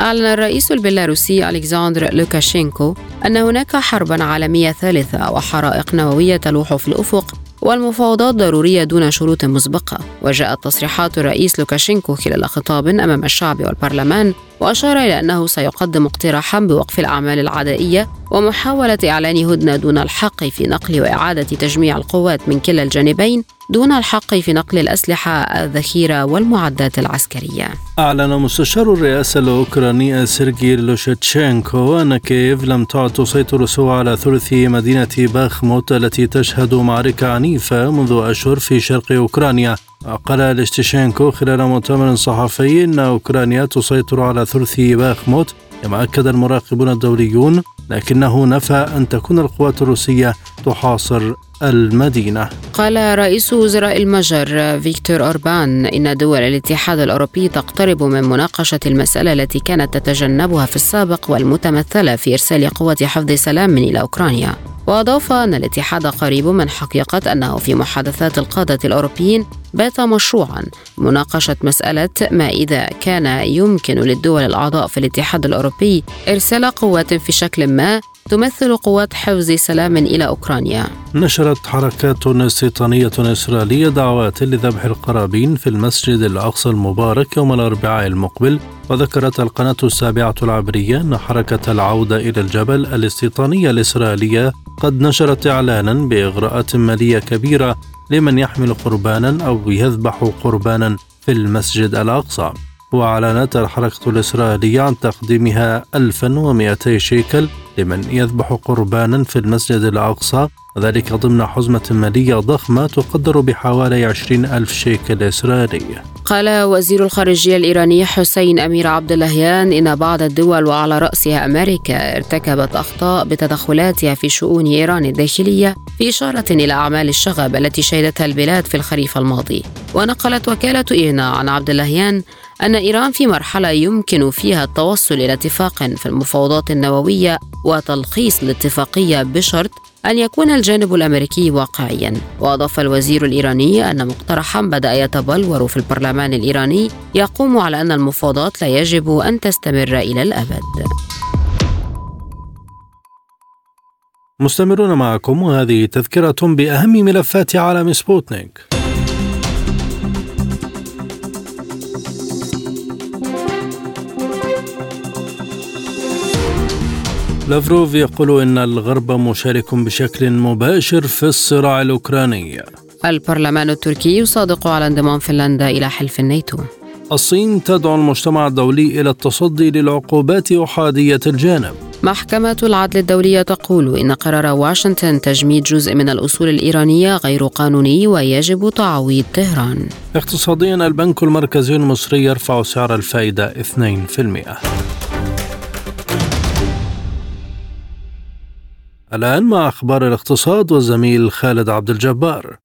أعلن الرئيس البيلاروسي ألكسندر لوكاشينكو أن هناك حربا عالمية ثالثة وحرائق نووية تلوح في الأفق. والمفاوضات ضرورية دون شروط مسبقة. وجاءت تصريحات الرئيس لوكاشينكو خلال خطاب أمام الشعب والبرلمان وأشار إلى أنه سيقدم اقتراحا بوقف الأعمال العدائية ومحاولة إعلان هدنة دون الحق في نقل وإعادة تجميع القوات من كلا الجانبين دون الحق في نقل الأسلحة الذخيرة والمعدات العسكرية. أعلن مستشار الرئاسة الأوكراني سيرجي ليشتشينكو أن كييف لم تعد تسيطر سوى على ثلث مدينة باخموت التي تشهد معركة عنيفة منذ أشهر في شرق أوكرانيا. قال ليشتشينكو خلال مؤتمر صحفي أن أوكرانيا تسيطر على ثلث باخموت كما أكد المراقبون الدوليون لكنه نفى أن تكون القوات الروسية تحاصر المدينة. قال رئيس وزراء المجر فيكتور أوربان إن دول الاتحاد الأوروبي تقترب من مناقشة المسألة التي كانت تتجنبها في السابق والمتمثلة في إرسال قوة حفظ سلام إلى أوكرانيا. وأضاف أن الاتحاد قريب من حقيقة أنه في محادثات القادة الأوروبيين بات مشروعا مناقشة مسألة ما إذا كان يمكن للدول الأعضاء في الاتحاد الأوروبي إرسال قوات في شكل ما تمثل قوات حفظ سلام إلى أوكرانيا. نشرت حركات استيطانية إسرائيلية دعوات لذبح القرابين في المسجد الأقصى المبارك يوم الأربعاء المقبل وذكرت القناة السابعة العبرية أن حركة العودة إلى الجبل الاستيطانية الإسرائيلية قد نشرت إعلانا بإغراءات مالية كبيرة لمن يحمل قربانا أو يذبح قربانا في المسجد الأقصى. وأعلنت الحركة الإسرائيلية عن تقديمها 1200 شيكل لمن يذبح قربانا في المسجد الأقصى وذلك ضمن حزمة مالية ضخمة تقدر بحوالي 20 ألف شيكل إسرائيلي. قال وزير الخارجية الإيراني حسين أمير عبد اللهيان إن بعض الدول وعلى رأسها أمريكا ارتكبت أخطاء بتدخلاتها في شؤون إيران الداخلية في إشارة إلى أعمال الشغب التي شهدتها البلاد في الخريف الماضي. ونقلت وكالة إيرنا عن عبد اللهيان أن إيران في مرحلة يمكن فيها التوصل إلى اتفاق في المفاوضات النووية وتلخيص الاتفاقية بشرط أن يكون الجانب الأمريكي واقعيا. وأضاف الوزير الإيراني أن مقترحا بدأ يتبلور في البرلمان الإيراني يقوم على أن المفاوضات لا يجب أن تستمر إلى الأبد. مستمرون معكم وهذه تذكرة بأهم ملفات عالم سبوتنيك. لافروف يقول إن الغرب مشارك بشكل مباشر في الصراع الأوكراني. البرلمان التركي يصادق على انضمام فنلندا إلى حلف الناتو. الصين تدعو المجتمع الدولي إلى التصدي للعقوبات أحادية الجانب. محكمة العدل الدولية تقول إن قرار واشنطن تجميد جزء من الأصول الإيرانية غير قانوني ويجب تعويض طهران. اقتصاديا البنك المركزي المصري يرفع سعر الفائدة 2% الآن مع أخبار الاقتصاد والزميل خالد عبد الجبار.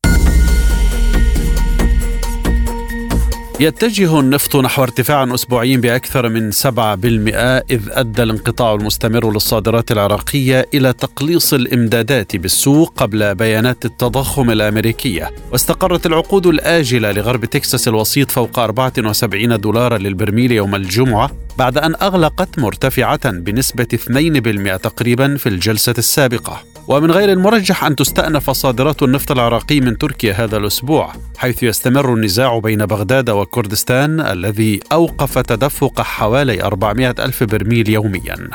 يتجه النفط نحو ارتفاع أسبوعي بأكثر من 7% إذ أدى الانقطاع المستمر للصادرات العراقية إلى تقليص الإمدادات بالسوق قبل بيانات التضخم الأمريكية. واستقرت العقود الآجلة لغرب تكساس الوسيط فوق 74 دولارا للبرميل يوم الجمعة بعد أن أغلقت مرتفعة بنسبة 2% تقريبا في الجلسة السابقة. ومن غير المرجح أن تستأنف صادرات النفط العراقي من تركيا هذا الأسبوع حيث يستمر النزاع بين بغداد وكردستان الذي أوقف تدفق حوالي 400 ألف برميل يومياً.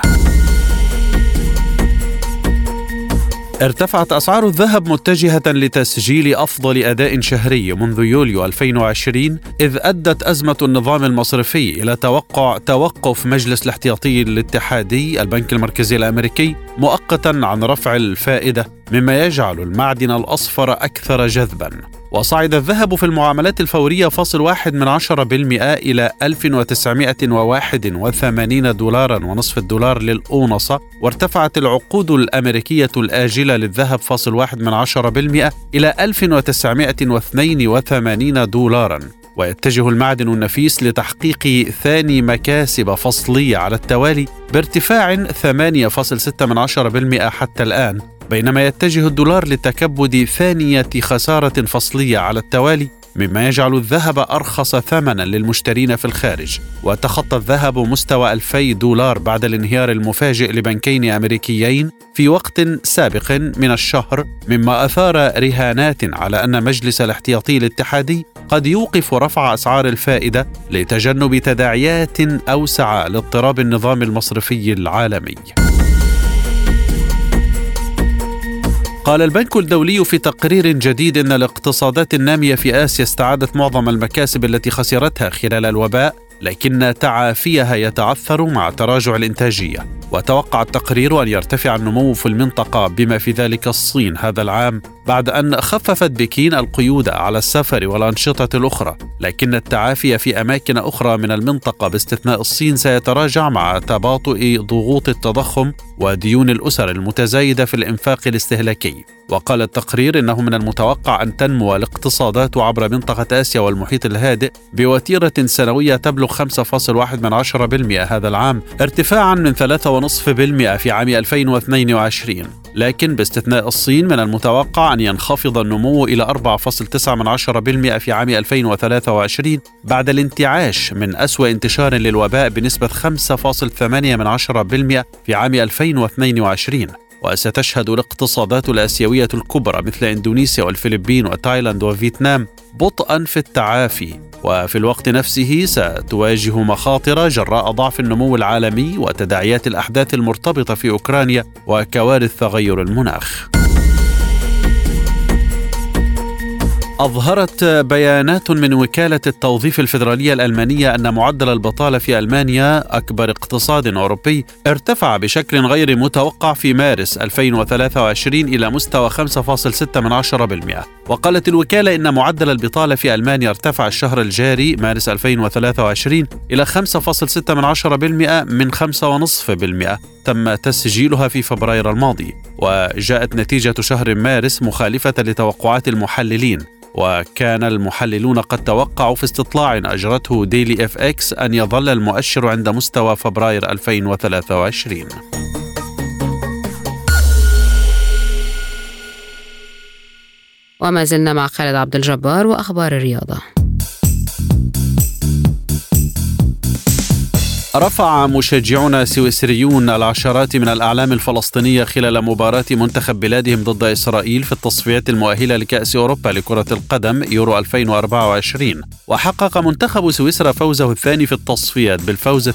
ارتفعت أسعار الذهب متجهة لتسجيل أفضل أداء شهري منذ يوليو 2020 إذ أدت أزمة النظام المصرفي إلى توقع توقف مجلس الاحتياطي الاتحادي البنك المركزي الأمريكي مؤقتا عن رفع الفائدة مما يجعل المعدن الأصفر أكثر جذبا. وصعد الذهب في المعاملات الفورية فاصل واحد من عشرة بالمئة إلى 1981 دولارا ونصف الدولار للأونصة وارتفعت العقود الأمريكية الآجلة للذهب فاصل واحد من عشرة بالمئة إلى 1982 دولارا. ويتجه المعدن النفيس لتحقيق ثاني مكاسب فصلية على التوالي بارتفاع 8.6% حتى الآن. بينما يتجه الدولار لتكبد ثانية خسارة فصلية على التوالي مما يجعل الذهب أرخص ثمنا للمشترين في الخارج. وتخطى الذهب مستوى 2000 دولار بعد الانهيار المفاجئ لبنكين أمريكيين في وقت سابق من الشهر مما أثار رهانات على أن مجلس الاحتياطي الاتحادي قد يوقف رفع أسعار الفائدة لتجنب تداعيات أوسع لاضطراب النظام المصرفي العالمي. قال البنك الدولي في تقرير جديد إن الاقتصادات النامية في آسيا استعادت معظم المكاسب التي خسرتها خلال الوباء لكن تعافيها يتعثر مع تراجع الإنتاجية. وتوقع التقرير أن يرتفع النمو في المنطقة بما في ذلك الصين هذا العام بعد أن خففت بكين القيود على السفر والأنشطة الأخرى لكن التعافي في أماكن أخرى من المنطقة باستثناء الصين سيتراجع مع تباطؤ ضغوط التضخم وديون الأسر المتزايدة في الإنفاق الاستهلاكي. وقال التقرير إنه من المتوقع أن تنمو الاقتصادات عبر منطقة آسيا والمحيط الهادئ بوتيرة سنوية تبلغ 5.1% هذا العام ارتفاعا من 3.5% في عام 2022 لكن باستثناء الصين من المتوقع أن ينخفض النمو إلى 4.9% في عام 2023 بعد الانتعاش من أسوأ انتشار للوباء بنسبة 5.8% في عام 2022 وستشهد الاقتصادات الآسيوية الكبرى مثل إندونيسيا والفلبين وتايلاند وفيتنام بطئا في التعافي. وفي الوقت نفسه ستواجه مخاطر جراء ضعف النمو العالمي وتداعيات الأحداث المرتبطة في أوكرانيا وكوارث تغير المناخ. أظهرت بيانات من وكالة التوظيف الفيدرالية الألمانية أن معدل البطالة في ألمانيا أكبر اقتصاد أوروبي. ارتفع بشكل غير متوقع في مارس 2023 إلى مستوى 5.6% وقالت الوكالة إن معدل البطالة في ألمانيا ارتفع الشهر الجاري مارس 2023 إلى 5.6% من 5.5% تم تسجيلها في فبراير الماضي وجاءت نتيجة شهر مارس مخالفة لتوقعات المحللين وكان المحللون قد توقعوا في استطلاع أجرته DailyFX أن يظل المؤشر عند مستوى فبراير 2023 وما زلنا مع خالد عبد الجبار وأخبار الرياضة. رفع مشجعون سويسريون العشرات من الأعلام الفلسطينية خلال مباراة منتخب بلادهم ضد إسرائيل في التصفيات المؤهلة لكأس أوروبا لكرة القدم يورو 2024 وحقق منتخب سويسرا فوزه الثاني في التصفيات بالفوز 3-0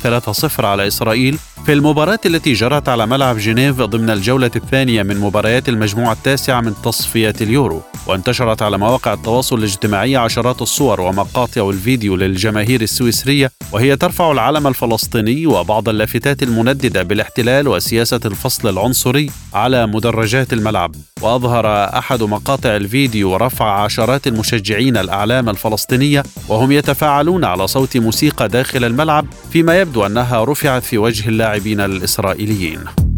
على إسرائيل في المباراة التي جرت على ملعب جنيف ضمن الجولة الثانية من مباريات المجموعة التاسعة من تصفيات اليورو. وانتشرت على مواقع التواصل الاجتماعي عشرات الصور ومقاطع الفيديو للجماهير السويسرية وهي ترفع العلم الفلسطيني وبعض اللافتات المنددة بالاحتلال وسياسة الفصل العنصري على مدرجات الملعب. وأظهر أحد مقاطع الفيديو رفع عشرات المشجعين الأعلام الفلسطينية وهم يتفاعلون على صوت موسيقى داخل الملعب فيما يبدو أنها رفعت في وجه اللاعبين الإسرائيليين.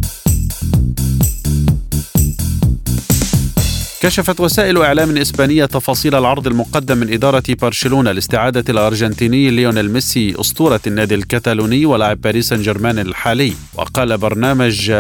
كشفت وسائل إعلام إسبانية تفاصيل العرض المقدم من إدارة برشلونة لاستعادة الأرجنتيني ليونيل ميسي أسطورة النادي الكتالوني ولاعب باريس سان جيرمان الحالي. وقال برنامج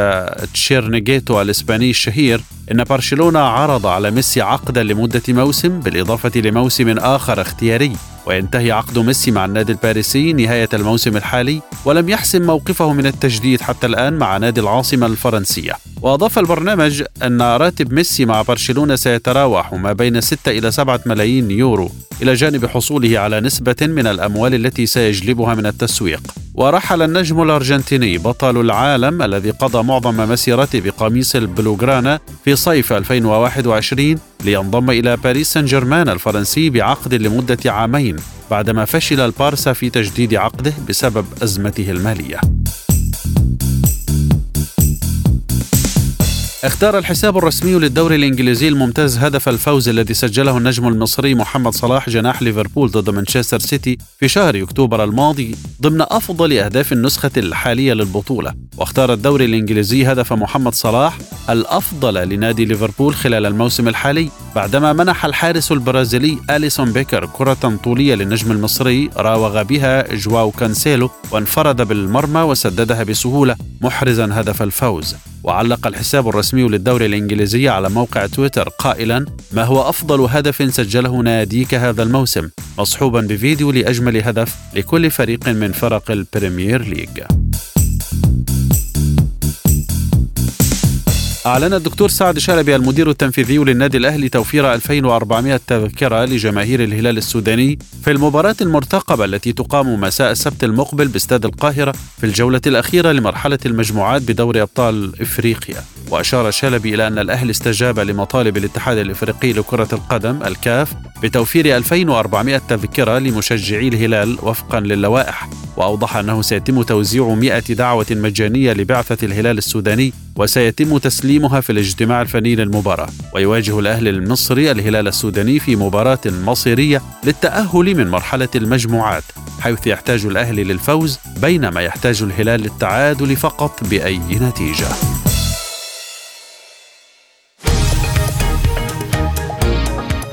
تشيرنيجيتو الإسباني الشهير إن برشلونة عرض على ميسي عقدا لمدة موسم بالإضافة لموسم آخر اختياري. وينتهي عقد ميسي مع النادي الباريسي نهاية الموسم الحالي ولم يحسم موقفه من التجديد حتى الآن مع نادي العاصمة الفرنسية. وأضاف البرنامج أن راتب ميسي مع برشلونة سيتراوح ما بين 6 إلى 7 ملايين يورو إلى جانب حصوله على نسبة من الأموال التي سيجلبها من التسويق. ورحل النجم الأرجنتيني بطل العالم الذي قضى معظم مسيرته بقميص البلوغرانا في صيف 2021 لينضم إلى باريس سان جيرمان الفرنسي بعقد لمدة عامين بعدما فشل البارسا في تجديد عقده بسبب أزمته المالية. اختار الحساب الرسمي للدوري الإنجليزي الممتاز هدف الفوز الذي سجله النجم المصري محمد صلاح جناح ليفربول ضد مانشستر سيتي في شهر أكتوبر الماضي ضمن أفضل أهداف النسخة الحالية للبطولة. واختار الدوري الإنجليزي هدف محمد صلاح الأفضل لنادي ليفربول خلال الموسم الحالي بعدما منح الحارس البرازيلي أليسون بيكر كرة طولية للنجم المصري راوغ بها جواو كانسيلو وانفرد بالمرمى وسددها بسهولة محرزا هدف الفوز. وعلق الحساب الرسمي للدوري الإنجليزي على موقع تويتر قائلا ما هو أفضل هدف سجله ناديك هذا الموسم؟ مصحوبا بفيديو لأجمل هدف لكل فريق من فرق ال Premier League. أعلن الدكتور سعد شلبي المدير التنفيذي للنادي الأهلي توفير 2400 تذكرة لجماهير الهلال السوداني في المباراة المرتقبة التي تقام مساء السبت المقبل باستاد القاهرة في الجولة الأخيرة لمرحلة المجموعات بدوري أبطال إفريقيا. وأشار شلبي إلى أن الأهلي استجاب لمطالب الاتحاد الإفريقي لكرة القدم الكاف بتوفير 2400 تذكرة لمشجعي الهلال وفقا للوائح وأوضح أنه سيتم توزيع 100 دعوة مجانية لبعثة الهلال السوداني وسيتم تسليمها في الاجتماع الفني للمباراة. ويواجه الأهلي المصري الهلال السوداني في مباراة مصيرية للتأهل من مرحلة المجموعات حيث يحتاج الأهلي للفوز بينما يحتاج الهلال للتعادل فقط بأي نتيجة.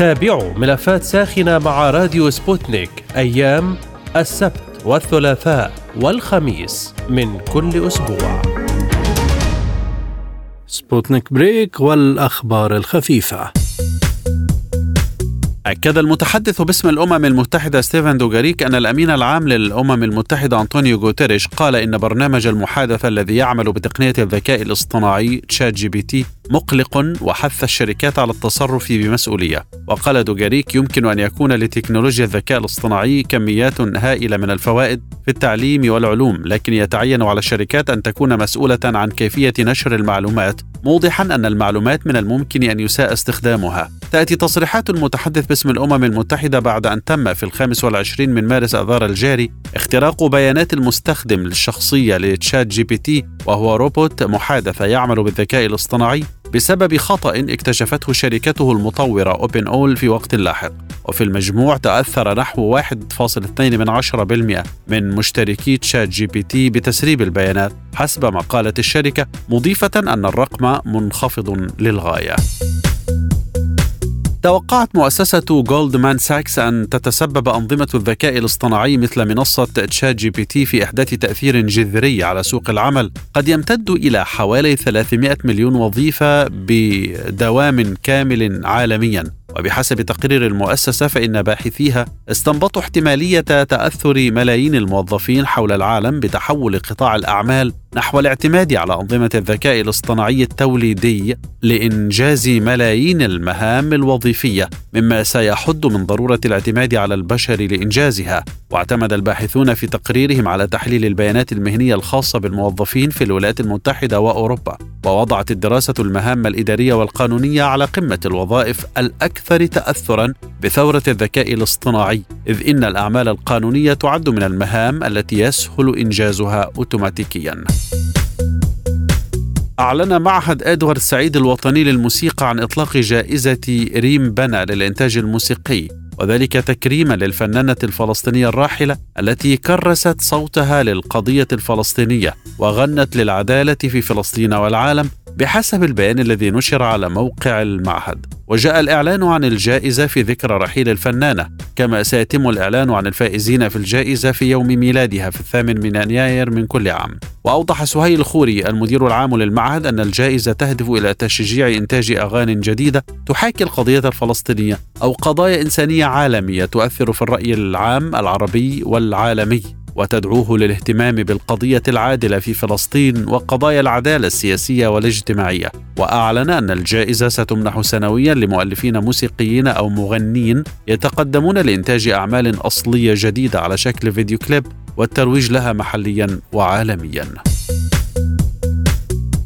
تابعوا ملفات ساخنة مع راديو سبوتنيك أيام السبت والثلاثاء والخميس من كل أسبوع. سبوتنيك break والأخبار الخفيفة أكد المتحدث باسم الأمم المتحدة ستيفن دوغاريك أن الأمين العام للأمم المتحدة أنطونيو غوتيريش قال إن برنامج المحادثة الذي يعمل بتقنية الذكاء الاصطناعي ChatGPT مقلق وحث الشركات على التصرف بمسؤولية. وقال دوغاريك يمكن أن يكون لتكنولوجيا الذكاء الاصطناعي كميات هائلة من الفوائد في التعليم والعلوم لكن يتعين على الشركات أن تكون مسؤولة عن كيفية نشر المعلومات موضحا أن المعلومات من الممكن أن يساء استخدامها. تأتي تصريحات المتحدث باسم الأمم المتحدة بعد أن تم في الخامس والعشرين من مارس أذار الجاري اختراق بيانات المستخدم الشخصية ل ChatGPT وهو روبوت محادثة يعمل بالذكاء الاصطناعي بسبب خطأ اكتشفته شركته المطورة OpenAI في وقت لاحق. وفي المجموع تأثر نحو 1.2% من, من مشتركي ChatGPT بتسريب البيانات حسب ما قالت الشركة مضيفة أن الرقم منخفض للغاية. توقعت مؤسسة جولدمان ساكس أن تتسبب أنظمة الذكاء الاصطناعي مثل منصة ChatGPT في إحداث تأثير جذري على سوق العمل. قد يمتد إلى حوالي 300 مليون وظيفة بدوام كامل عالميا. وبحسب تقرير المؤسسة فإن باحثيها استنبطوا احتمالية تأثر ملايين الموظفين حول العالم بتحول قطاع الأعمال نحو الاعتماد على أنظمة الذكاء الاصطناعي التوليدي لإنجاز ملايين المهام الوظيفية مما سيحد من ضرورة الاعتماد على البشر لإنجازها. واعتمد الباحثون في تقريرهم على تحليل البيانات المهنية الخاصة بالموظفين في الولايات المتحدة وأوروبا. ووضعت الدراسة المهام الإدارية والقانونية على قمة الوظائف الأكثر تأثرا بثورة الذكاء الاصطناعي إذ إن الأعمال القانونية تعد من المهام التي يسهل إنجازها أوتوماتيكيا. أعلن معهد إدوارد سعيد الوطني للموسيقى عن إطلاق جائزة ريم بنا للإنتاج الموسيقي وذلك تكريما للفنانة الفلسطينية الراحلة التي كرست صوتها للقضية الفلسطينية وغنت للعدالة في فلسطين والعالم بحسب البيان الذي نشر على موقع المعهد. وجاء الإعلان عن الجائزة في ذكرى رحيل الفنانة كما سيتم الإعلان عن الفائزين في الجائزة في يوم ميلادها في الثامن من يناير من كل عام. وأوضح سهيل الخوري المدير العام للمعهد أن الجائزة تهدف إلى تشجيع إنتاج أغاني جديدة تحاكي القضية الفلسطينية أو قضايا إنسانية عالمية تؤثر في الرأي العام العربي والعالمي وتدعوه للاهتمام بالقضية العادلة في فلسطين وقضايا العدالة السياسية والاجتماعية. وأعلن أن الجائزة ستمنح سنويا لمؤلفين موسيقيين أو مغنين يتقدمون لإنتاج أعمال أصلية جديدة على شكل فيديو كليب. والترويج لها محليا وعالميا.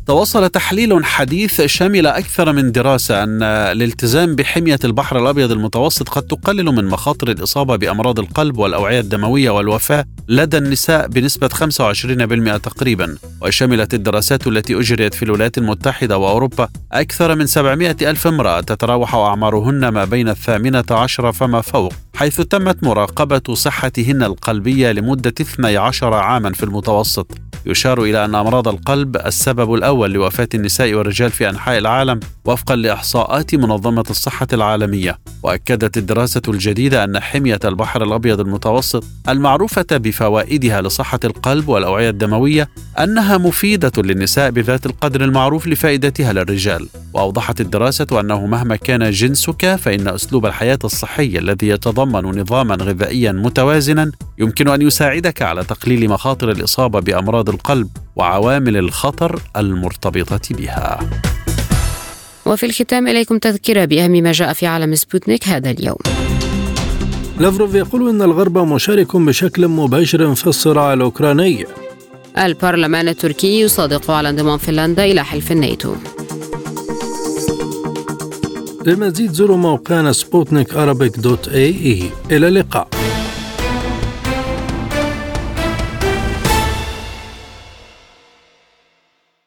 توصل تحليل حديث شمل أكثر من دراسة أن الالتزام بحمية البحر الأبيض المتوسط قد تقلل من مخاطر الإصابة بأمراض القلب والأوعية الدموية والوفاة لدى النساء بنسبة 25% تقريبا وشملت الدراسات التي أجريت في الولايات المتحدة وأوروبا أكثر من 700 ألف امرأة تتراوح أعمارهن ما بين الثامنة عشر فما فوق حيث تمت مراقبة صحتهن القلبية لمدة 12 عاما في المتوسط. يشار إلى أن أمراض القلب السبب الأول لوفاة النساء والرجال في أنحاء العالم وفقا لإحصاءات منظمة الصحة العالمية. وأكدت الدراسة الجديدة أن حمية البحر الأبيض المتوسط المعروفة بفوائدها لصحة القلب والأوعية الدموية أنها مفيدة للنساء بذات القدر المعروف لفائدتها للرجال. وأوضحت الدراسة أنه مهما كان جنسك فإن أسلوب الحياة الصحي الذي يتضمن نظاما غذائيا متوازنا يمكن أن يساعدك على تقليل مخاطر الإصابة بأمراض القلب وعوامل الخطر المرتبطة بها. وفي الختام إليكم تذكرة بأهم ما جاء في عالم سبوتنيك هذا اليوم. لافروف يقول إن الغرب مشارك بشكل مباشر في الصراع الأوكراني. البرلمان التركي يصادق على انضمام فنلندا إلى حلف الناتو. للمزيد زوروا موقعنا سبوتنيك dot ae إلى اللقاء.